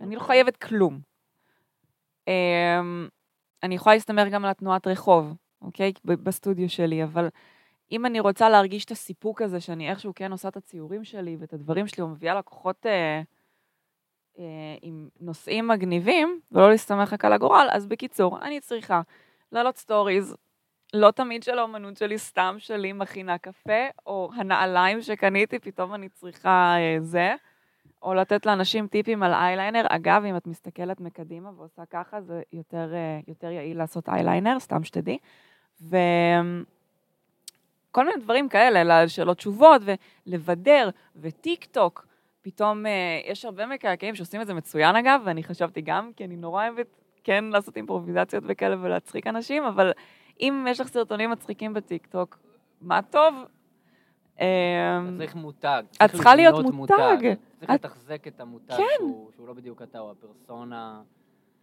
אני לא חייבת כלום. Um, אני יכולה להסתמך גם על התנועת רחוב, אוקיי? בסטודיו שלי, אבל אם אני רוצה להרגיש את הסיפוק הזה, שאני איכשהו כן עושה את הציורים שלי ואת הדברים שלי, ומביאה לקוחות אה, אה, עם נושאים מגניבים, ולא להסתמך רק על הגורל, אז בקיצור, אני צריכה לעלות stories, לא תמיד של האומנות שלי, סתם שלי מכינה קפה, או הנעליים שקניתי, פתאום אני צריכה אה, זה, או לתת לאנשים טיפים על אייליינר. אגב, אם את מסתכלת מקדימה ועושה ככה, זה יותר, אה, יותר יעיל לעשות אייליינר, סתם שתדעי. ו... כל מיני דברים כאלה, לשאלות תשובות, ולבדר, וטיק טוק. פתאום אה, יש הרבה מקעקעים שעושים את זה מצוין אגב, ואני חשבתי גם, כי אני נורא אוהבת כן לעשות אימפרוביזציות וכאלה ולהצחיק אנשים, אבל אם יש לך סרטונים מצחיקים בטיק טוק, מה טוב? אתה צריך מותג. את צריכה להיות מותג. צריך לתחזק את המותג כן. שהוא שהוא לא בדיוק אתה, הוא הפרסונה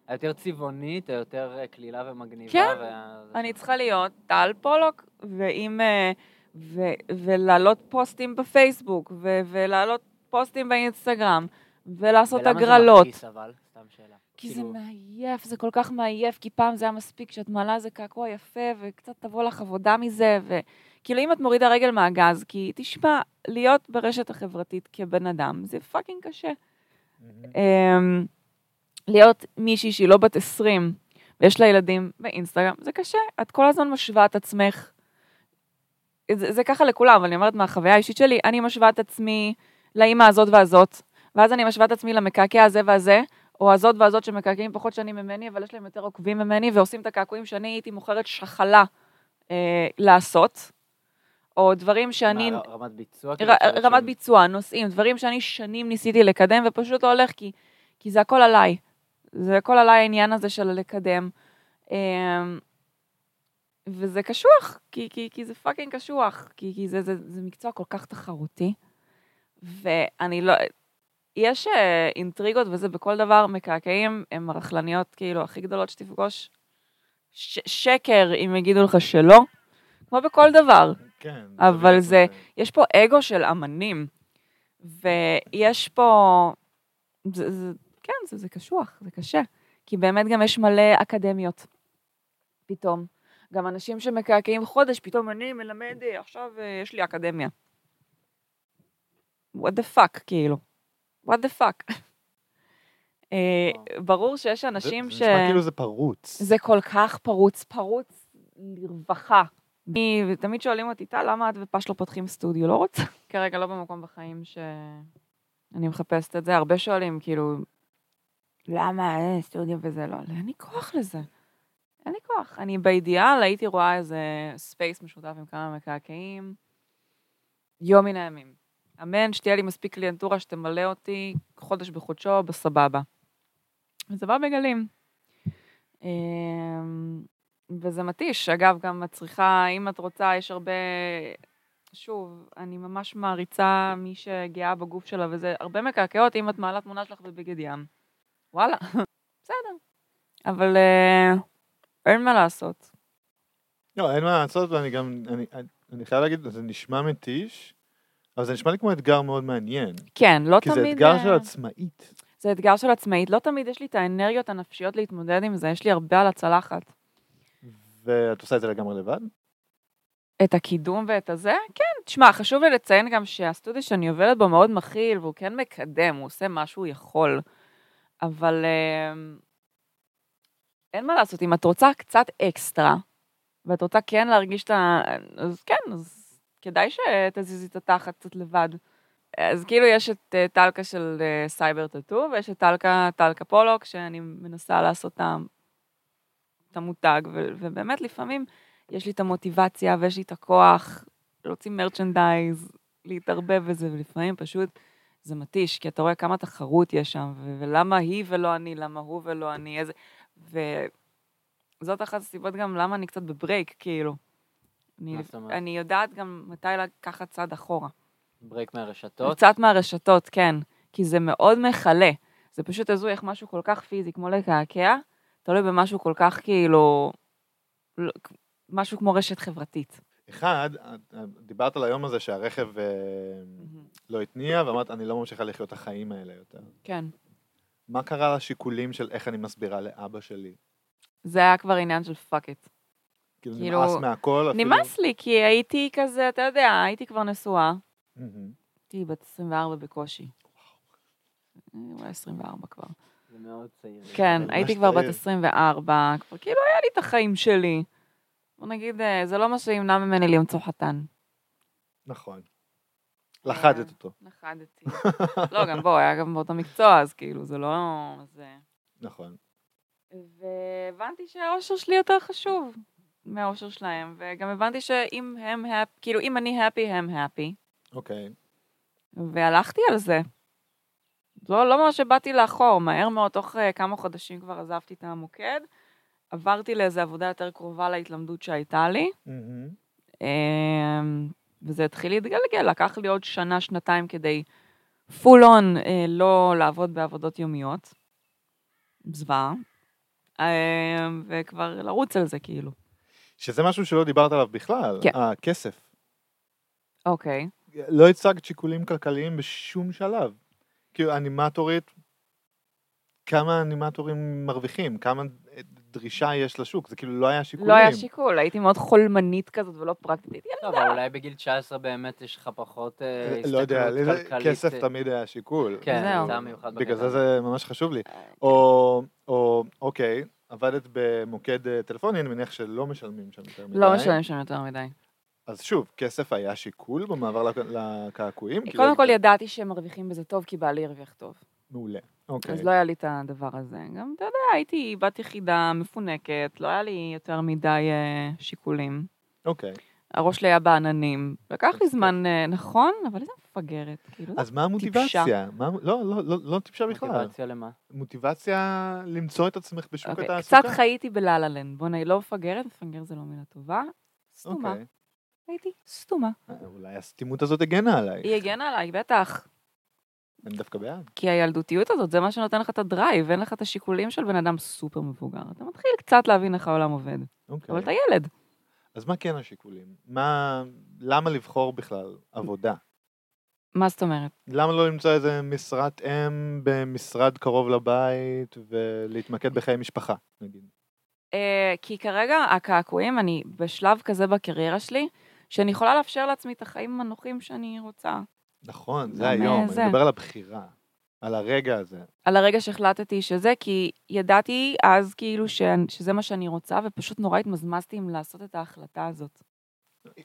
היותר צבעונית, היותר אה, קלילה ומגניבה. כן, וה- אני צריכה להיות טל פולוק, ואם... אה, ו- ולהעלות פוסטים בפייסבוק, ו- ולהעלות פוסטים באינסטגרם, ולעשות ולמה זה הגרלות. מכעיס אבל? סתם שאלה. כי זה כאילו, מעייף, זה כל כך מעייף, כי פעם זה היה מספיק שאת מעלה איזה קעקוע יפה, וקצת תבוא לך עבודה מזה, וכאילו אם את מורידה רגל מהגז, כי תשמע, להיות ברשת החברתית כבן אדם, זה פאקינג קשה. אמ, להיות מישהי שהיא לא בת 20, ויש לה ילדים באינסטגרם, זה קשה, את כל הזמן משווה את עצמך. זה, זה ככה לכולם, אבל אני אומרת מהחוויה האישית שלי, אני משווה את עצמי לאימא הזאת והזאת, ואז אני משווה את עצמי למקעקע הזה והזה, או הזאת והזאת שמקעקעים פחות שנים ממני, אבל יש להם יותר עוקבים ממני, ועושים את הקעקועים שאני הייתי מוכרת שחלה אה, לעשות, או דברים שאני... מה, רמת ביצוע? ר, כאילו, רמת של- ביצוע, נושאים, דברים שאני שנים ניסיתי לקדם, ופשוט לא הולך, כי, כי זה הכל עליי. זה הכל עליי העניין הזה של לקדם. אמ, וזה קשוח, כי, כי, כי זה פאקינג קשוח, כי, כי זה, זה, זה מקצוע כל כך תחרותי, ואני לא... יש אה, אינטריגות וזה בכל דבר, מקעקעים הם הרכלניות כאילו הכי גדולות שתפגוש. ש- שקר אם יגידו לך שלא. כמו בכל דבר. כן. אבל זה- מה יש פה אגו של אמנים, ויש פה... זה, זה, כן, זה, זה קשוח, זה קשה. כי באמת גם יש מלא אקדמיות, פתאום. גם אנשים שמקעקעים חודש, פתאום אני מלמד, אה, עכשיו אה, יש לי אקדמיה. what the fuck, כאילו. what the fuck. אה, ברור שיש זה- אנשים זה ש... נשמע כאילו זה פרוץ. זה כל כך פרוץ, פרוץ לרווחה. אני, ותמיד שואלים אותי, טל, למה את ופש לא פותחים סטודיו? לא רוצה. כרגע לא במקום בחיים שאני מחפשת את זה. הרבה שואלים, כאילו, למה אין סטודיו וזה לא? אין לי כוח לזה. אין לי כוח. אני באידיאל הייתי רואה איזה space משותף עם כמה מקעקעים. יום מן הימים. אמן, שתהיה לי מספיק קליינטורה שתמלא אותי חודש בחודשו, בסבבה. וזה בא בגלים. וזה מתיש. אגב, גם את צריכה, אם את רוצה, יש הרבה... שוב, אני ממש מעריצה מי שגאה בגוף שלה, וזה הרבה מקעקעות אם את מעלה תמונה שלך בבגד ים. וואלה, בסדר. אבל אה, אין מה לעשות. לא, אין מה לעשות, ואני גם, אני, אני, חייב להגיד, זה נשמע מתיש, אבל זה נשמע לי כמו אתגר מאוד מעניין. כן, לא כי תמיד... זה אתגר אה, של עצמאית. זה אתגר של עצמאית. לא תמיד יש לי את האנרגיות הנפשיות להתמודד עם זה, יש לי הרבה על הצלחת. ואת עושה את זה לגמרי לבד? את הקידום ואת הזה? כן, תשמע, חשוב לי לציין גם שהסטודיו שאני עובדת בו מאוד מכיל, והוא כן מקדם, הוא עושה מה שהוא יכול. אבל אה, אין מה לעשות, אם את רוצה קצת אקסטרה, ואת רוצה כן להרגיש את ה... אז כן, אז כדאי שתזיזי את התחת קצת לבד. אז כאילו יש את אה, טלקה של אה, סייבר טאטו, ויש את טלקה, טלקה פולוק, שאני מנסה לעשות את את המותג, ו- ובאמת לפעמים יש לי את המוטיבציה ויש לי את הכוח להוציא merchandise, להתערבב בזה, ולפעמים פשוט זה מתיש, כי אתה רואה כמה תחרות יש שם, ו- ולמה היא ולא אני, למה הוא ולא אני, איזה... וזאת אחת הסיבות גם למה אני קצת ב break, כאילו. אני? אני יודעת גם מתי לקחת צעד אחורה. break מהרשתות. קצת מהרשתות, כן. כי זה מאוד מכלה. זה פשוט הזוי איך משהו כל כך פיזי, כמו לקעקע, תלוי במשהו כל כך כאילו... לא- משהו כמו רשת חברתית. אחד, את דיברת על היום הזה שהרכב אה, לא התניע, ואמרת, אני לא ממשיכה לחיות את החיים האלה יותר. כן. מה קרה לשיקולים של איך אני מסבירה לאבא שלי? זה היה כבר עניין של fuck it. כאילו, כאילו, נמאס מהכל אפילו? נמאס לי, כי הייתי כזה, אתה יודע, הייתי כבר נשואה. הייתי בת 24 בקושי. אה, אולי 24 כבר. זה מאוד צעיר. כן, הייתי כבר בת צעיר. 24, כבר כאילו היה לי את החיים שלי. בוא נגיד, אה, זה לא מה שימנע ממני למצוא חתן. נכון. לכדת אותו. נחדתי. לא, גם בוא, היה גם באותו מקצוע, אז כאילו, זה לא... זה... נכון. והבנתי שהאושר שלי יותר חשוב מהאושר שלהם, וגם הבנתי שאם הם, כאילו, אם אני happy, הם happy, אוקיי. והלכתי על זה. לא, לא ממש שבאתי לאחור, מהר מאוד, תוך uh, כמה חודשים כבר עזבתי את המוקד, עברתי לאיזו עבודה יותר קרובה להתלמדות שהייתה לי, מהמם. אמ, וזה התחיל להתגלגל, לקח לי עוד שנה, שנתיים כדי פול און לא לעבוד בעבודות יומיות. זוועה. אמ, וכבר לרוץ על זה, כאילו. שזה משהו שלא דיברת עליו בכלל. כן. הכסף. אוקיי. לא הצגת שיקולים כלכליים בשום שלב. כאילו, אנימטורית, כמה אנימטורים מרוויחים? כמה דרישה יש לשוק? זה כאילו לא היה שיקולים. לא היה שיקול, הייתי מאוד חולמנית כזאת ולא פרקטית. הייתי טוב, אבל אולי בגיל 19 באמת יש לך פחות אה, לא יודע, הסתכלות זה- כלכלית. כסף אה, תמיד היה שיקול. כן, זהו. בגלל זה. זה ממש חשוב לי. ילדה. או, או, אוקיי, עבדת במוקד אה, טלפוני, אני מניח שלא משלמים שם יותר מדי. לא משלמים שם יותר מדי. אז שוב, כסף היה שיקול במעבר לק- לקעקועים? כי קודם לא- כל ידעתי שהם מרוויחים בזה טוב, כי בעלי הרוויח טוב. מעולה. אוקיי. אז לא היה לי את הדבר הזה. גם, אתה יודע, הייתי בת יחידה מפונקת, לא היה לי יותר מדי אה, שיקולים. אוקיי. הראש שלי היה בעננים. לקח לי זמן, אה, נכון, אבל איזה מפגרת. כאילו, אז מה המוטיבציה? מה- לא, לא, לא, לא טיפשה בכלל. מוטיבציה למה? מוטיבציה למצוא את עצמך בשוק אוקיי, התעסוקה. קצת חייתי בלה-לה לנד. בוא נגיד, לא מפגרת, מפגר זה לא מילה טובה. סתומה. אוקיי. הייתי סתומה. אה, אולי הסתימות הזאת הגנה עליי. היא הגנה עליי, בטח. אני דווקא בעד. כי הילדותיות הזאת, זה מה שנותן לך את הדרייב, אין לך את השיקולים של בן אדם סופר מבוגר. אתה מתחיל קצת להבין איך העולם עובד. אוקיי. אבל אתה ילד. אז מה כן השיקולים? מה, למה לבחור בכלל עבודה? מה זאת אומרת? למה לא למצוא איזה משרת אם במשרד קרוב לבית ולהתמקד בחיי משפחה, נגיד? אה, כי כרגע הקעקועים, אני בשלב כזה בקריירה שלי, שאני יכולה לאפשר לעצמי את החיים הנוחים שאני רוצה. נכון, זה היום, זה. אני מדבר על הבחירה, על הרגע הזה. על הרגע שהחלטתי שזה, כי ידעתי אז כאילו ש... שזה מה שאני רוצה, ופשוט נורא התמזמזתי עם לעשות את ההחלטה הזאת.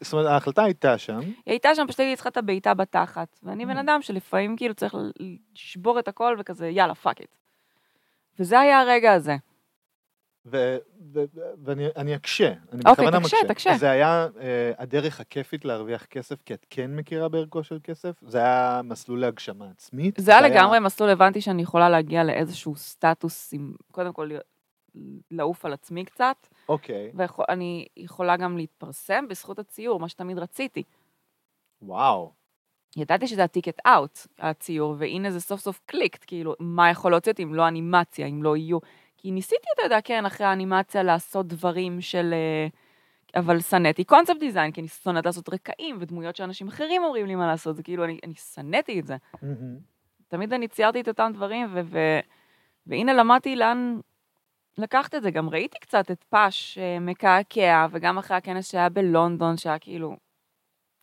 זאת אומרת, ההחלטה הייתה שם, היא הייתה שם, פשוט הייתי צריכה את הבעיטה בתחת. ואני בן Mm. אדם שלפעמים כאילו צריך לשבור את הכל וכזה, יאללה, fuck it. וזה היה הרגע הזה. ו- ו- ו- ואני אני אקשה, אני אוקיי, בכוונה תקשה, מקשה. תקשה. זה היה אה, הדרך הכיפית להרוויח כסף, כי את כן מכירה בערכו של כסף? זה היה מסלול להגשמה עצמית? זה היה לגמרי מסלול, הבנתי שאני יכולה להגיע לאיזשהו סטטוס, עם, קודם כל לעוף על עצמי קצת, אוקיי, ואני יכולה גם להתפרסם בזכות הציור, מה שתמיד רציתי. וואו. ידעתי שזה הטיקט אאוט, הציור, והנה זה סוף סוף קליקט, כאילו, מה יכול להוציא אותי אם לא אנימציה, אם לא יהיו... כי ניסיתי, אתה יודע, כן, אחרי האנימציה לעשות דברים של... אה, אבל שנאתי קונספט דיזיין, כי אני שונאת לעשות רקעים ודמויות שאנשים אחרים אומרים לי מה לעשות, זה כאילו, אני, אני שנאתי את זה. מהמם. תמיד אני ציירתי את אותם דברים, ו- ו- והנה למדתי לאן לקחת את זה. גם ראיתי קצת את פאש אה, מקעקע, וגם אחרי הכנס שהיה בלונדון, שהיה כאילו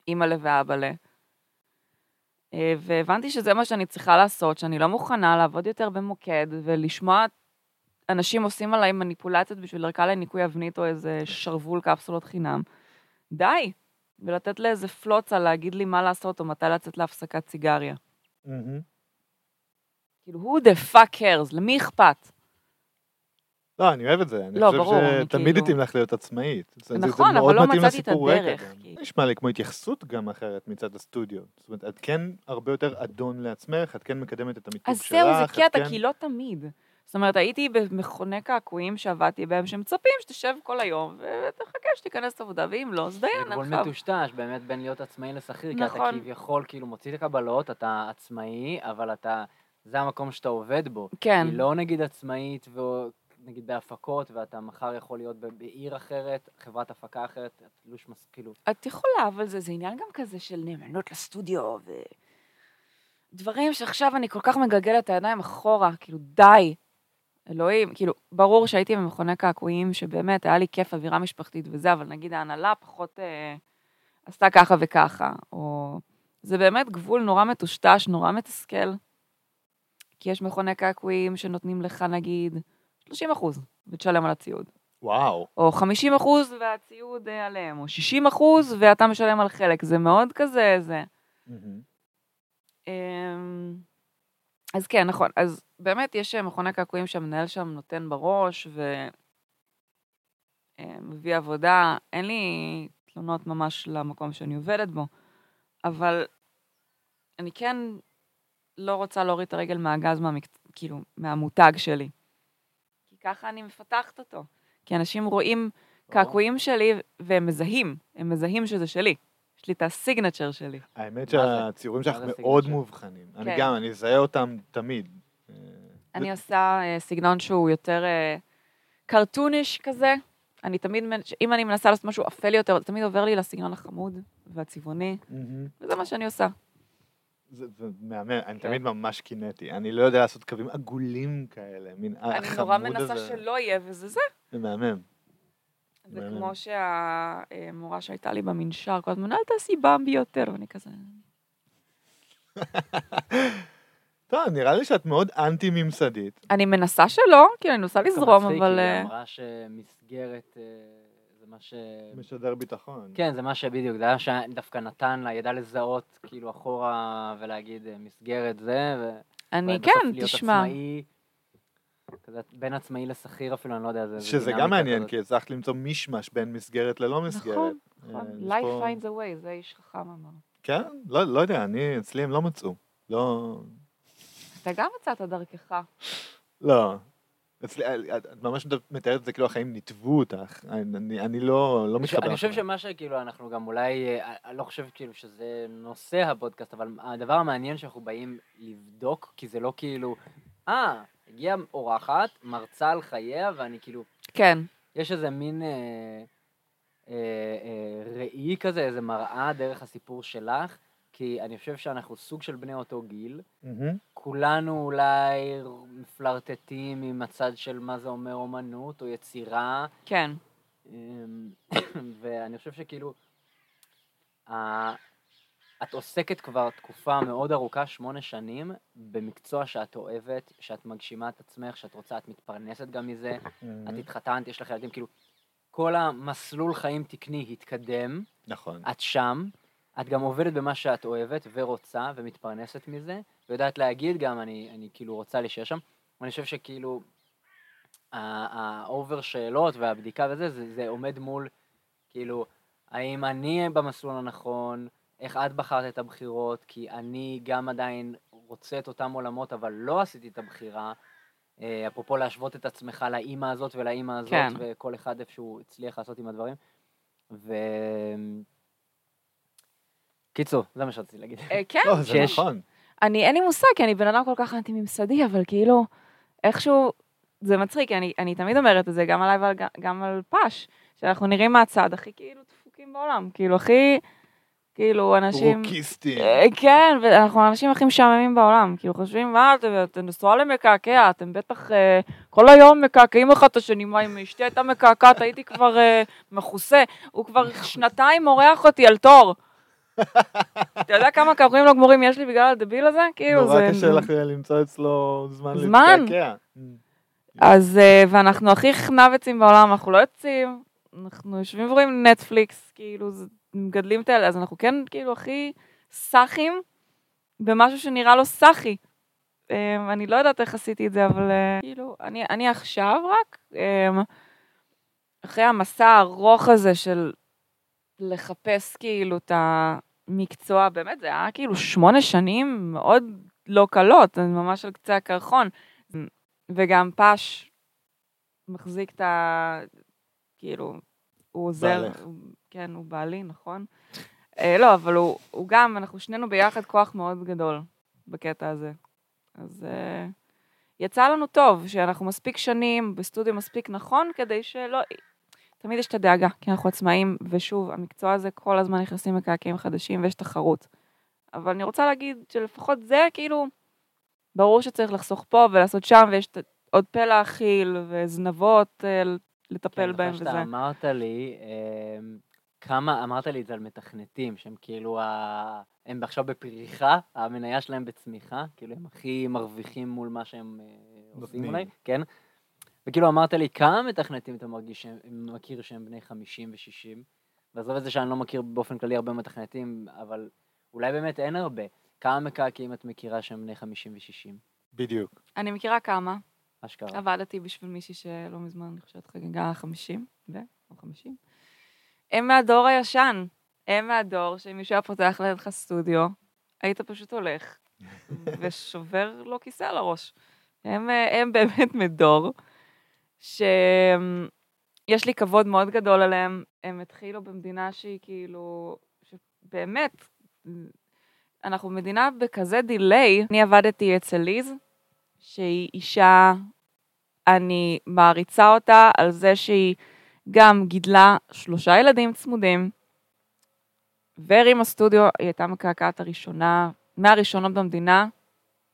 אימא'לה ואבא'לה. אה, והבנתי שזה מה שאני צריכה לעשות, שאני לא מוכנה לעבוד יותר במוקד, ולשמוע אנשים עושים עליי מניפולציות בשביל ערכה לניקוי אבנית או איזה שרוול קפסולות חינם. די. ולתת לאיזה פלוצה להגיד לי מה לעשות או מתי לצאת להפסקת סיגריה. כאילו, who the fuck cares? למי אכפת? לא, אני אוהב את זה. אני לא, חושב ברור, אני שתמיד כאילו- התאים לך להיות עצמאית. זה- זה- זה נכון, אבל לא מצאתי את הדרך. כאילו. נשמע לי כמו התייחסות גם אחרת מצד הסטודיו. זאת אומרת, את כן הרבה יותר אדון לעצמך, את כן מקדמת את המיתוג אז שלך. זהו, זה קטע, כן- כי לא תמיד. זאת אומרת, הייתי במכוני קעקועים שעבדתי בהם, שמצפים שתשב כל היום, ותחכה שתיכנס לעבודה, ואם לא, אז דיין, זה גבול. מטושטש באמת בין להיות עצמאי לשכיר, כי אתה נכון. כביכול כאילו מוציא את הקבלות, אתה עצמאי, אבל אתה, זה המקום שאתה עובד בו. כן, היא לא נגיד עצמאית, נגיד בהפקות, ואתה מחר יכול להיות בעיר אחרת, חברת הפקה אחרת, תלוש מס... כאילו... את יכולה, אבל זה, זה עניין גם כזה של נאמנות לסטודיו, ו... דברים שעכשיו אני כל כך מגלגלת את הידיים אחורה, כאילו, די. אלוהים, כאילו, ברור שהייתי במכוני קעקועים, שבאמת היה לי כיף, אווירה משפחתית וזה, אבל נגיד ההנהלה פחות אה, עשתה ככה וככה, או... זה באמת גבול נורא מטושטש, נורא מתסכל. כי יש מכוני קעקועים שנותנים לך, נגיד, 30 אחוז, ותשלם על הציוד. וואו. או 50 אחוז והציוד אה, עליהם, או 60 אחוז ואתה משלם על חלק, זה מאוד כזה, זה. מהמם. אמ, אז כן, נכון. אז באמת יש אה, מכוני קעקועים שהמנהל שם נותן בראש ומביא עבודה. אין לי תלונות ממש למקום שאני עובדת בו, אבל אני כן לא רוצה להוריד את הרגל מהגז, מהמק... כאילו, מהמותג שלי. כי ככה אני מפתחת אותו. כי אנשים רואים קעקועים שלי והם מזהים, הם מזהים שזה שלי. לי את הסיגנצ'ר שלי. האמת? שהציורים שלך מאוד? מובחנים. אני כן. גם, אני אזהה אותם תמיד. אה, אני עושה אה, סגנון שהוא יותר אה, קרטוניש כזה. אני תמיד, אם אני מנסה לעשות משהו אפל יותר, זה תמיד עובר לי לסגנון החמוד והצבעוני. וזה מה שאני עושה. זה זה מהמם, אני כן. תמיד ממש קינאתי. אני לא יודע לעשות קווים עגולים כאלה, מין אני החמוד נורא הזה. מנסה שלא יהיה, וזה זה. זה מהמם. זה. כמו שהמורה שהייתה לי במנשר, כל הזמן, אל תעשי במבי יותר, ואני כזה... טוב, נראה לי שאת מאוד אנטי-ממסדית. אני מנסה שלא, כי אני מנסה לזרום, אבל... היא אה, אמרה שמסגרת אה, זה מה ש... משדר ביטחון. כן, זה מה שבדיוק, זה היה שדווקא נתן לה, ידע לזהות כאילו אחורה ולהגיד אה, מסגרת זה, ו... אני, כן, להיות תשמע. עצמאי, כזה בין עצמאי לשכיר אפילו, אני לא יודע, זה... זה שזה גם מעניין, כזאת. כי הצלחת למצוא מישמש בין מסגרת ללא מסגרת. נכון, אה, נכון. יש Life פה- finds a way, זה איש חכם אמר. כן? לא לא יודע, אני, אצלי הם לא מצאו. לא... אתה גם מצאת דרכך. לא. אצלי, את את ממש מתארת את זה כאילו החיים ניתבו אותך. אני אני לא לא אני חושב- מתחבר. אני חושב. שמה שכאילו אנחנו גם אולי, אה, אני לא חושב כאילו שזה נושא הפודקאסט, אבל הדבר המעניין שאנחנו באים לבדוק, כי זה לא כאילו, אה, הגיעה אורחת, מרצה על חייה, ואני כאילו, כן. יש איזה מין, אה, אה, אה, ראי כזה, איזה מראה דרך הסיפור שלך, כי אני חושב שאנחנו סוג של בני אותו גיל. מהמם. כולנו אולי מפלרטטים עם הצד של מה זה אומר אומנות או יצירה, כן. אמ, ואני חושב שכאילו, את עוסקת כבר תקופה מאוד ארוכה, שמונה שנים, במקצוע שאת אוהבת, שאת מגשימה את עצמך, שאת רוצה, את מתפרנסת גם מזה, את מהמם. התחתנת, יש לך ילדים, כאילו, כל המסלול חיים תקני התקדם, נכון. את שם, את גם עובדת במה שאת אוהבת ורוצה ומתפרנסת מזה, ויודעת להגיד גם, אני, אני כאילו רוצה להישאר שם. ואני חושב שכאילו, האובר שאלות והבדיקה וזה, זה, זה עומד מול, כאילו, האם אני במסלול הנכון, איך את בחרת את הבחירות, כי אני גם עדיין רוצה את אותם עולמות, אבל לא עשיתי את הבחירה. אה, אפרופו להשוות את עצמך לאימא הזאת ולאימא הזאת, כן. וכל אחד איפשהו הצליח לעשות עם הדברים. ו... קיצור, זה מה שרציתי להגיד. אה, כן, לא, זה שיש- נכון. אני, אין לי מושג, כי אני בן אדם כל כך אנטי-ממסדי, אבל כאילו, איכשהו, זה מצחיק, כי אני, אני תמיד אומרת את זה, גם עליי וגם גם על פאש, שאנחנו נראים מהצד הכי כאילו דפוקים בעולם, כאילו, הכי, כאילו, אנשים... רוקיסטים. אה, כן, ואנחנו האנשים הכי משעממים בעולם, כאילו חושבים, מה, אתם, נשואה למקעקע, אתם בטח אה, כל היום מקעקעים אחד את השני, מה, אם אשתי הייתה מקעקעת, הייתי כבר אה, מכוסה, הוא כבר שנתיים מורח אותי על תור. אתה יודע כמה קעקועים לא גמורים יש לי בגלל הדביל הזה? כאילו, נורא זה... קשה לך למצוא אצלו זמן זמן. להתקעקע. אז, ואנחנו הכי חנבצים בעולם, אנחנו לא יוצאים, אנחנו יושבים ורואים נטפליקס, כאילו, זה- מגדלים את האלה, אז אנחנו כן, כאילו, הכי סאחים במשהו שנראה לו סאחי. אה, אני לא יודעת איך עשיתי את זה, אבל אה, כאילו, אני, אני עכשיו רק, אה, אחרי המסע הארוך הזה של לחפש כאילו את המקצוע, באמת, זה היה כאילו שמונה שנים מאוד לא קלות, ממש על קצה הקרחון. וגם פאש מחזיק את ה... כאילו, הוא עוזר. בעלך. הוא- כן, הוא בעלי, נכון? אה, לא, אבל הוא, הוא גם, אנחנו שנינו ביחד כוח מאוד גדול בקטע הזה. אז אה, יצא לנו טוב, שאנחנו מספיק שנים בסטודיו מספיק נכון, כדי שלא... תמיד יש את הדאגה, כי אנחנו עצמאים, ושוב, המקצוע הזה כל הזמן נכנסים מקעקעים חדשים ויש תחרות. אבל אני רוצה להגיד שלפחות זה, כאילו, ברור שצריך לחסוך פה ולעשות שם, ויש עוד פה להאכיל, וזנבות אה, לטפל כן, בהם וזה. שאתה אמרת לי, אמ, כמה, אמרת לי את זה על מתכנתים, שהם כאילו, ה... הם עכשיו בפריחה, המניה שלהם בצמיחה, כאילו הם הכי מרוויחים מול מה שהם אה, עושים. אולי, כן? וכאילו אמרת לי, כמה מתכנתים אתה מרגיש שהם, מכיר שהם בני 50 ו-60? ועזוב את זה שאני לא מכיר באופן כללי הרבה מתכנתים, אבל אולי באמת אין הרבה. כמה מקעקעים את מכירה שהם בני 50 ו-60? בדיוק. אני מכירה כמה. אשכרה. עבדתי בשביל מישהי שלא מזמן, אני חושבת, חגגה 50, ו? או 50. הם מהדור הישן. הם מהדור שאם מישהו היה פותח לידך סטודיו, היית פשוט הולך ושובר לו כיסא על הראש. הם, אה, הם באמת מדור שיש לי כבוד מאוד גדול עליהם. הם התחילו במדינה שהיא כאילו, שבאמת, אנחנו מדינה בכזה דיליי. אני עבדתי אצל ליז, שהיא אישה, אני מעריצה אותה על זה שהיא גם גידלה שלושה ילדים צמודים, והרימה סטודיו, היא הייתה מקעקעת הראשונה, מהראשונות במדינה,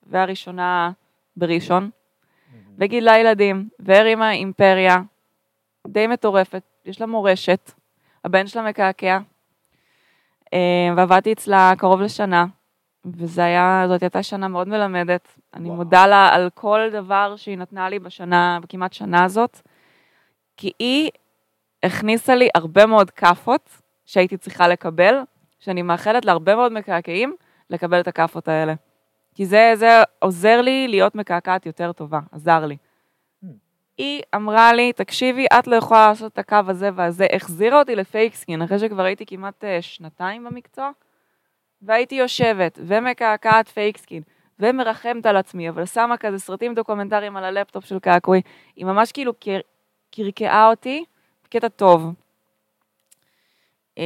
והראשונה בראשון, וגידלה ילדים, והרימה אימפריה די מטורפת, יש לה מורשת, הבן שלה מקעקע, אה, ועבדתי אצלה קרוב לשנה, זאת הייתה שנה מאוד מלמדת. אני וואו. מודה לה על כל דבר שהיא נתנה לי בשנה, בכמעט שנה הזאת, כי היא הכניסה לי הרבה מאוד כאפות שהייתי צריכה לקבל, שאני מאחלת להרבה מאוד מקעקעים לקבל את הכאפות האלה. כי זה, זה עוזר לי להיות מקעקעת יותר טובה, עזר לי. Hmm. היא אמרה לי, תקשיבי, את לא יכולה לעשות את הקו הזה והזה, החזירה אותי ל fake skin, אחרי שכבר הייתי כמעט אה, שנתיים במקצוע, והייתי יושבת ומקעקעת fake skin, ומרחמת על עצמי, אבל שמה כזה סרטים דוקומנטריים על הלפטופ של קעקועי, היא ממש כאילו קר- קרקעה אותי בקטע טוב. אמ,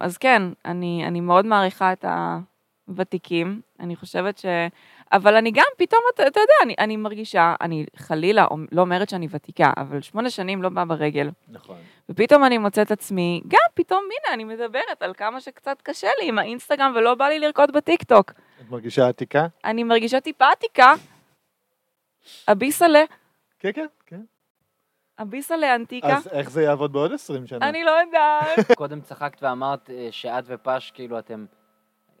אז כן, אני, אני מאוד מעריכה את הוותיקים. אני חושבת ש... אבל אני גם, פתאום, אתה, אתה יודע, אני, אני מרגישה, אני חלילה לא אומרת שאני ותיקה, אבל שמונה שנים לא באה ברגל. נכון. ופתאום אני מוצאת עצמי, גם פתאום, הנה, אני מדברת על כמה שקצת קשה לי עם האינסטגרם ולא בא לי לרקוד בטיקטוק. את מרגישה עתיקה? אני מרגישה טיפה עתיקה. אביסלה, כן, כן, כן. אביסלה אנטיקה. אז איך זה יעבוד בעוד 20 שנה? אני לא יודעת. קודם צחקת ואמרת אה, שאת ופש, כאילו, אתם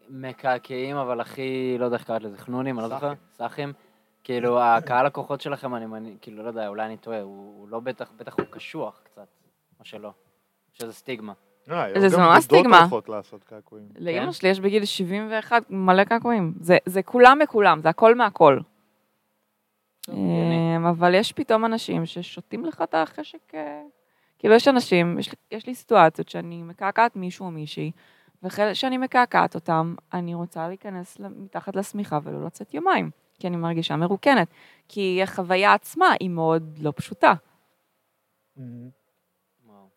מקעקעים, אבל הכי, לא יודע איך קראת לזה, חנונים, אני לא זוכר, סאחים. כאילו, הקהל לקוחות שלכם, אני כאילו, לא יודע, אולי אני טועה, הוא הוא לא בטח, בטח הוא קשוח קצת, או שלא. שזה סטיגמה. אה, זה- זה גם ממש דודות סטיגמה. הולכות לעשות קעקועים. לאמא כן? שלי יש בגיל 71 מלא קעקועים. זה, זה כולם מכולם, זה הכל מהכל. אמ, אבל יש פתאום אנשים ששותים לך את החשק... אה, כאילו, יש אנשים, יש, לי- יש לי סיטואציות שאני מקעקעת מישהו או מישהי, ואחרי שאני מקעקעת אותם, אני רוצה להיכנס מתחת לשמיכה ולא לצאת יומיים, כי אני מרגישה מרוקנת. כי החוויה עצמה היא מאוד לא פשוטה. מהמם. וואו.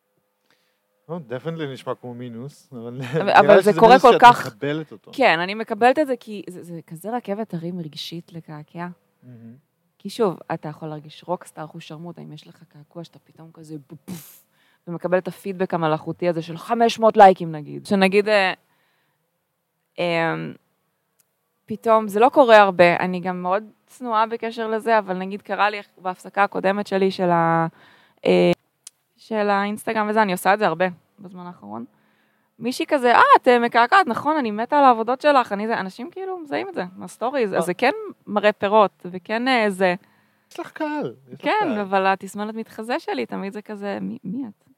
או, דפנטלי נשמע כמו מינוס, אבל נראה שזה מינוס שאת מקבלת אותו. כן, אני מקבלת את זה כי זה, זה כזה רכבת הרים רגשית לקעקע. מהמם. כי שוב, אתה יכול להרגיש רוקסטאר, אחוז שרמוטה, אם יש לך קעקוע שאתה פתאום כזה בופוף, ומקבל את הפידבק המלאכותי הזה של 500 לייקים נגיד. שנגיד, אה, אה, פתאום, זה לא קורה הרבה, אני גם מאוד צנועה בקשר לזה, אבל נגיד קרה לי בהפסקה הקודמת שלי של, ה, אה, של האינסטגרם וזה, אני עושה את זה הרבה בזמן האחרון. מישהי כזה, אה, את אה, מקעקעת, נכון, אני מתה על העבודות שלך, אני זה, אנשים כאילו מזהים את זה, מה stories, אז זה כן מראה פירות, וכן אה, זה, יש לך קהל. יש לך כן, קהל. אבל התסמונת מתחזה שלי, תמיד זה כזה, מי, מי את?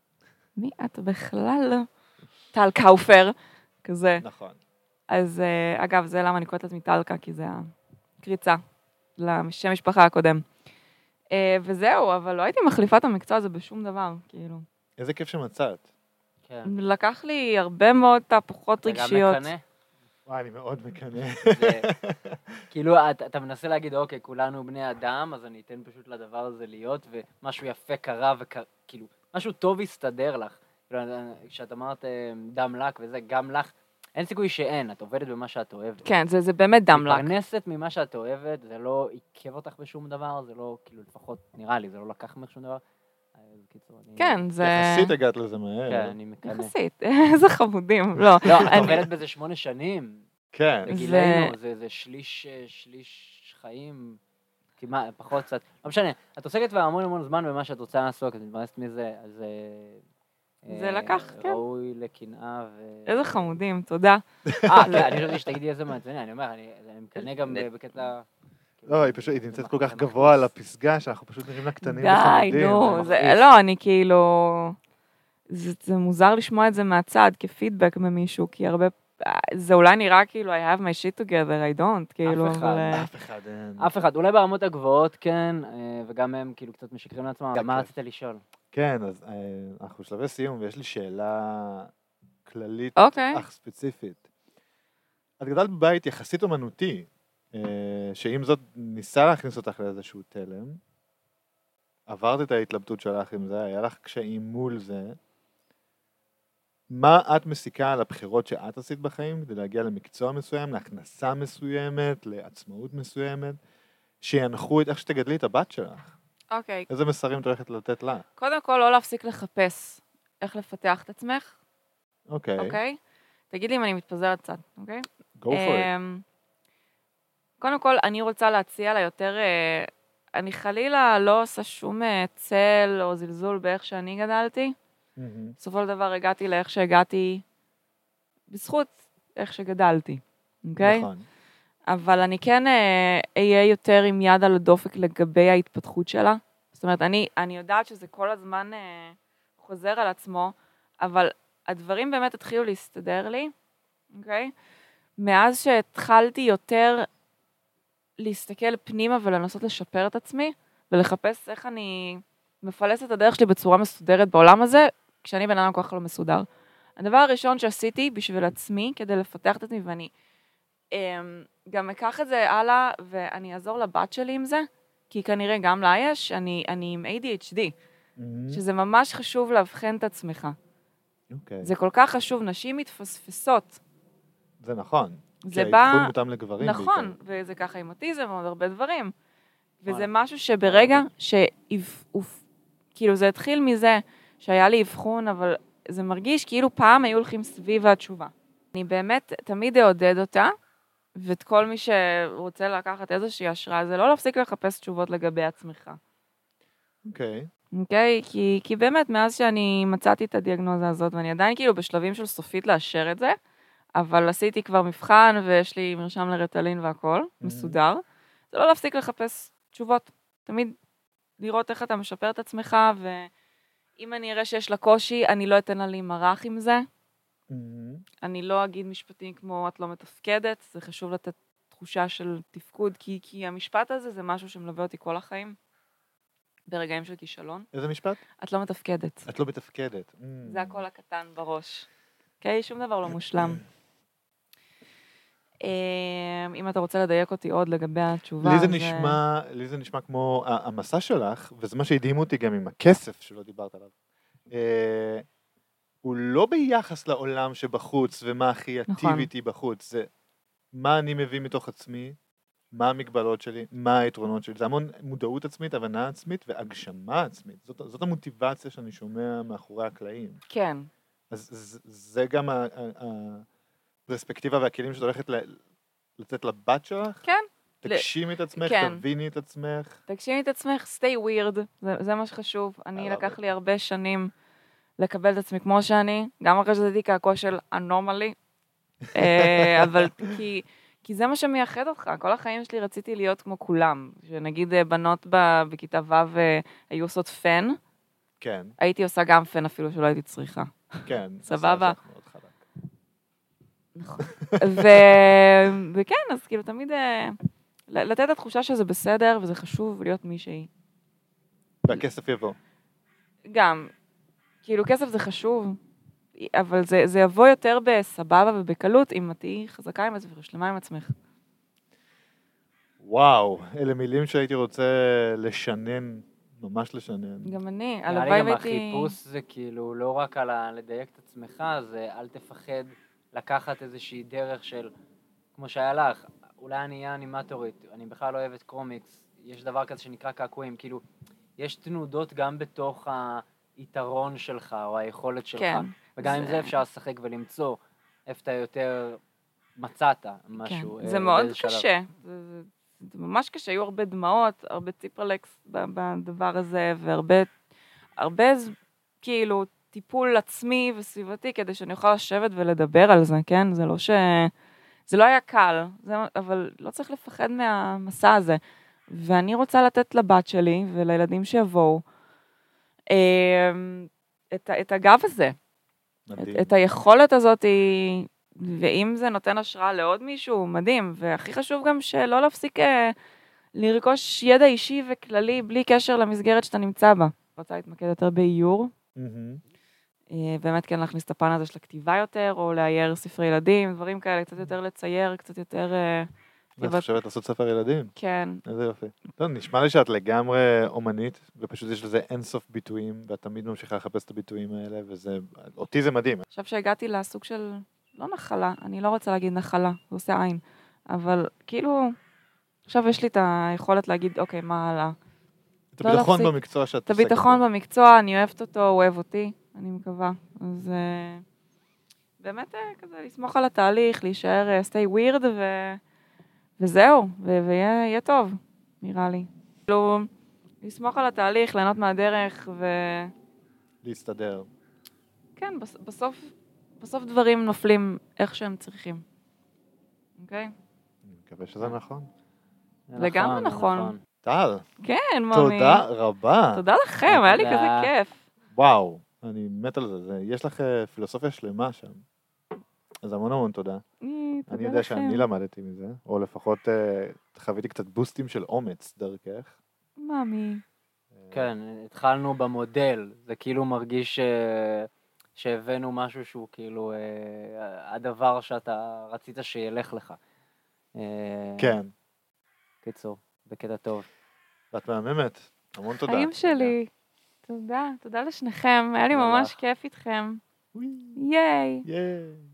מי את בכלל? טל קאופר, כזה. נכון. אז אה, אגב, זה למה אני קוראת לעצמי טלקה, כי זה הקריצה לשם משפחה הקודם. אה, וזהו, אבל לא הייתי מחליפה את המקצוע הזה בשום דבר, כאילו. איזה כיף שמצאת. כן. לקח לי הרבה מאוד תהפוכות אתה גם רגשיות. מקנא? וואי, אני מאוד מקנא. כאילו, אתה, אתה מנסה להגיד, אוקיי, כולנו בני אדם, אז אני אתן פשוט לדבר הזה להיות, ומשהו יפה קרה, וכאילו, משהו טוב יסתדר לך. כאילו, כשאת אמרת אה, דם לק וזה, גם לך, אין סיכוי שאין, את עובדת במה שאת אוהבת. כן, זה, זה באמת דם לק. מתפרנסת ממה שאת אוהבת, זה לא עיכב אותך בשום דבר, זה לא, כאילו, לפחות נראה לי, זה לא לקח ממך שום דבר. כן, זה... יחסית הגעת לזה מהר. כן, אני מקנא. יחסית, איזה חמודים. לא, לא, את עובדת בזה שמונה שנים. כן. זה- בגילנו, זה, זה שליש, אה, שליש חיים, כמעט, פחות קצת, לא משנה. את עוסקת בה המון המון זמן במה שאת רוצה לעסוק, את מתפרנסת מזה, אז... אה, זה אה, לקח, כן. ראוי לקנאה ו... איזה חמודים, תודה. אה, כן, אני חשבתי שתגידי איזה מעצבני, אני אומר, אני מקנא גם בקטע... לא, היא פשוט, היא נמצאת כל כך גבוה על. הפסגה, שאנחנו פשוט נראים לה קטנים די, וחמודים. נו, זה, מכעיס. לא, אני כאילו... זה, זה מוזר לשמוע את זה מהצד כפידבק ממישהו, כי הרבה... זה אולי נראה כאילו I have my shit together, I don't, כאילו, אחד, אבל... אה, אף אחד אין. אף אחד, אולי ברמות הגבוהות כן, אה, וגם הם כאילו קצת משקרים לעצמם, כן, מה כן. רצית לשאול? כן, אז אה, אנחנו בשלבי סיום, ויש לי שאלה כללית, אוקיי. אך ספציפית. את גדלת בבית יחסית אומנותי, שעם זאת ניסה להכניס אותך לאיזשהו תלם. עברת את ההתלבטות שלך עם זה, היה לך קשיים מול זה. מה את מסיקה על הבחירות שאת עשית בחיים כדי להגיע למקצוע מסוים, להכנסה מסוימת, לעצמאות מסוימת, שינחו את איך שתגדלי את הבת שלך? אוקיי. איזה מסרים את הולכת לתת לה? קודם כל, לא להפסיק לחפש איך לפתח את עצמך, אוקיי, אוקיי? תגיד לי אם אני מתפזרת קצת, אוקיי? go for it. אמ, קודם כל, אני רוצה להציע לה יותר... אה, אני חלילה לא עושה שום אה, צל או זלזול באיך שאני גדלתי. מהמם. בסופו של דבר הגעתי לאיך שהגעתי בזכות איך שגדלתי, אוקיי? נכון. אבל אני כן אה, אהיה יותר עם יד על הדופק לגבי ההתפתחות שלה. זאת אומרת, אני, אני יודעת שזה כל הזמן אה, חוזר על עצמו, אבל הדברים באמת התחילו להסתדר לי, אוקיי? מאז שהתחלתי יותר להסתכל פנימה ולנסות לשפר את עצמי, ולחפש איך אני מפלסת את הדרך שלי בצורה מסודרת בעולם הזה, כשאני בן אדם כל כך לא מסודר. הדבר הראשון שעשיתי בשביל עצמי, כדי לפתח את עצמי, ואני אמ, גם אקח את זה הלאה, ואני אעזור לבת שלי עם זה, כי כנראה גם לה יש, אני, אני עם ADHD, מהמם. שזה ממש חשוב לאבחן את עצמך. אוקיי. זה כל כך חשוב, נשים מתפספסות. זה נכון. זה כי בא... האבחון מותאם לגברים נכון, בעיקר. וזה ככה עם אוטיזם ועוד הרבה דברים. וזה. משהו שברגע שכאילו זה התחיל מזה שהיה לי אבחון, אבל זה מרגיש כאילו פעם היו הולכים סביב התשובה. אני באמת תמיד אעודד אותה, ואת כל מי שרוצה לקחת איזושהי השראה, זה לא להפסיק לחפש תשובות לגבי עצמך. אוקיי. אוקיי? כי, כי באמת, מאז שאני מצאתי את הדיאגנוזה הזאת, ואני עדיין כאילו בשלבים של סופית לאשר את זה, אבל עשיתי כבר מבחן ויש לי מרשם לרטלין והכול, Mhm. מסודר, זה לא להפסיק לחפש תשובות. תמיד לראות איך אתה משפר את עצמך, ואם אני אראה שיש לה קושי, אני לא אתן לה להימרח עם זה. מהמם. אני לא אגיד משפטים כמו את לא מתפקדת, זה חשוב לתת תחושה של תפקוד, כי, כי המשפט הזה זה משהו שמלווה אותי כל החיים, ברגעים של כישלון. איזה משפט? את לא מתפקדת. את לא מתפקדת. Mm. זה הקול הקטן בראש. אוקיי? שום דבר לא מושלם. אמ, אם אתה רוצה לדייק אותי עוד לגבי התשובה, לי זה אז, נשמע, לי זה נשמע כמו ה- המסע שלך, וזה מה שהדהים אותי גם עם הכסף שלא דיברת עליו. אה, הוא לא ביחס לעולם שבחוץ ומה הכי יטיב נכון. איתי בחוץ, זה מה אני מביא מתוך עצמי, מה המגבלות שלי, מה היתרונות שלי, זה המון מודעות עצמית, הבנה עצמית והגשמה עצמית. זאת, זאת המוטיבציה שאני שומע מאחורי הקלעים. כן, אז זה, זה גם ה- ה- הפרספקטיבה והכלים שאת הולכת לתת לבת שלך? כן. תגשימי את עצמך, כן. תביני את עצמך. תגשימי את עצמך, stay weird, זה, זה מה שחשוב. אני, לקח. לי הרבה שנים לקבל את עצמי כמו שאני, גם אחרי שזיתי קעקוע של אנומלי, אה, אבל כי, כי זה מה שמייחד אותך. כל החיים שלי רציתי להיות כמו כולם. שנגיד אה, בנות בכיתה ו' אה, היו עושות פן, כן, הייתי עושה גם פן אפילו שלא הייתי צריכה. כן. סבבה. עשה לך מאוד חלק. נכון. ו... וכן, אז כאילו תמיד אה, לתת את התחושה שזה בסדר וזה חשוב להיות מישהי. והכסף יבוא. גם, כאילו כסף זה חשוב, אבל זה, זה יבוא יותר בסבבה ובקלות אם את תהיי חזקה עם עצמך ושלמה עם עצמך. וואו, אלה מילים שהייתי רוצה לשנן, ממש לשנן. גם אני, נראה הלוואי לי גם. החיפוש זה כאילו לא רק על ה- לדייק את עצמך, זה אל תפחד לקחת איזושהי דרך של, כמו שהיה לך, אולי אני אהיה אנימטורית, אני בכלל לא אוהבת קומיקס, יש דבר כזה שנקרא קעקועים, כאילו, יש תנודות גם בתוך היתרון שלך או היכולת שלך, כן. וגם עם זה- זה אפשר לשחק ולמצוא איפה אתה יותר מצאת כן, משהו. אה, זה מאוד שלב. קשה, זה, זה, זה ממש קשה, היו הרבה דמעות, הרבה ציפרלקס בדבר הזה, והרבה, הרבה כאילו טיפול עצמי וסביבתי כדי שאני אוכל לשבת ולדבר על זה, כן? זה לא ש... זה לא היה קל, זה, אבל לא צריך לפחד מהמסע הזה. ואני רוצה לתת לבת שלי ולילדים שיבואו אה, את, את הגב הזה, את, מדהים. את היכולת הזאת, ואם זה נותן השראה לעוד מישהו, מדהים. והכי חשוב גם שלא להפסיק אה, לרכוש ידע אישי וכללי בלי קשר למסגרת שאתה נמצא בה. רוצה להתמקד יותר באיור, מהמם. אה, באמת כן להכניס את הפן הזה של הכתיבה יותר, או לאייר ספרי ילדים, דברים כאלה, קצת יותר לצייר, קצת יותר... אה, את אבל- חושבת לעשות ספר ילדים? כן, איזה יופי. טוב, נשמע לי שאת לגמרי אומנית, ופשוט יש לזה אינסוף ביטויים, ואת תמיד ממשיכה לחפש את הביטויים האלה, וזה... אותי זה מדהים. עכשיו שהגעתי לסוג של, לא נחלה, אני לא רוצה להגיד נחלה, זה עושה עין, אבל כאילו, עכשיו יש לי את היכולת להגיד, אוקיי, מה הלאה? את לא הביטחון. במקצוע שאת את הביטחון במקצוע, אני אוהבת אותו, הוא אוהב אותי, אני מקווה. אז אה, באמת אה, כזה לסמוך על התהליך, להישאר אה, stay weird, ו... וזהו, ו- ויהיה יהיה טוב, נראה לי. כאילו, לסמוך על התהליך, ליהנות מהדרך, וכן, להסתדר. בס- בסוף, בסוף דברים נופלים איך שהם צריכים, אוקיי? אני מקווה שזה נכון. זה לגמרי זה נכון. טל, כן, ממי. תודה רבה. תודה לכם, היה לי תודה. כזה כיף. וואו, אני מת על זה. זה. יש לך אה, פילוסופיה שלמה שם. אז המון המון תודה. אה, אני תודה יודע לכם. שאני למדתי מזה, או לפחות אה, חוויתי קצת בוסטים של אומץ דרכך. מאמי. כן, התחלנו במודל, זה כאילו מרגיש ש- שהבאנו משהו שהוא כאילו אה, הדבר שאתה רצית שילך לך. אה, כן, קיצור, בקטע טוב. ואת מהממת. המון תודה. חיים שלי. תודה, תודה לשניכם, היה לי ממש. כיף איתכם. ייי. ייי.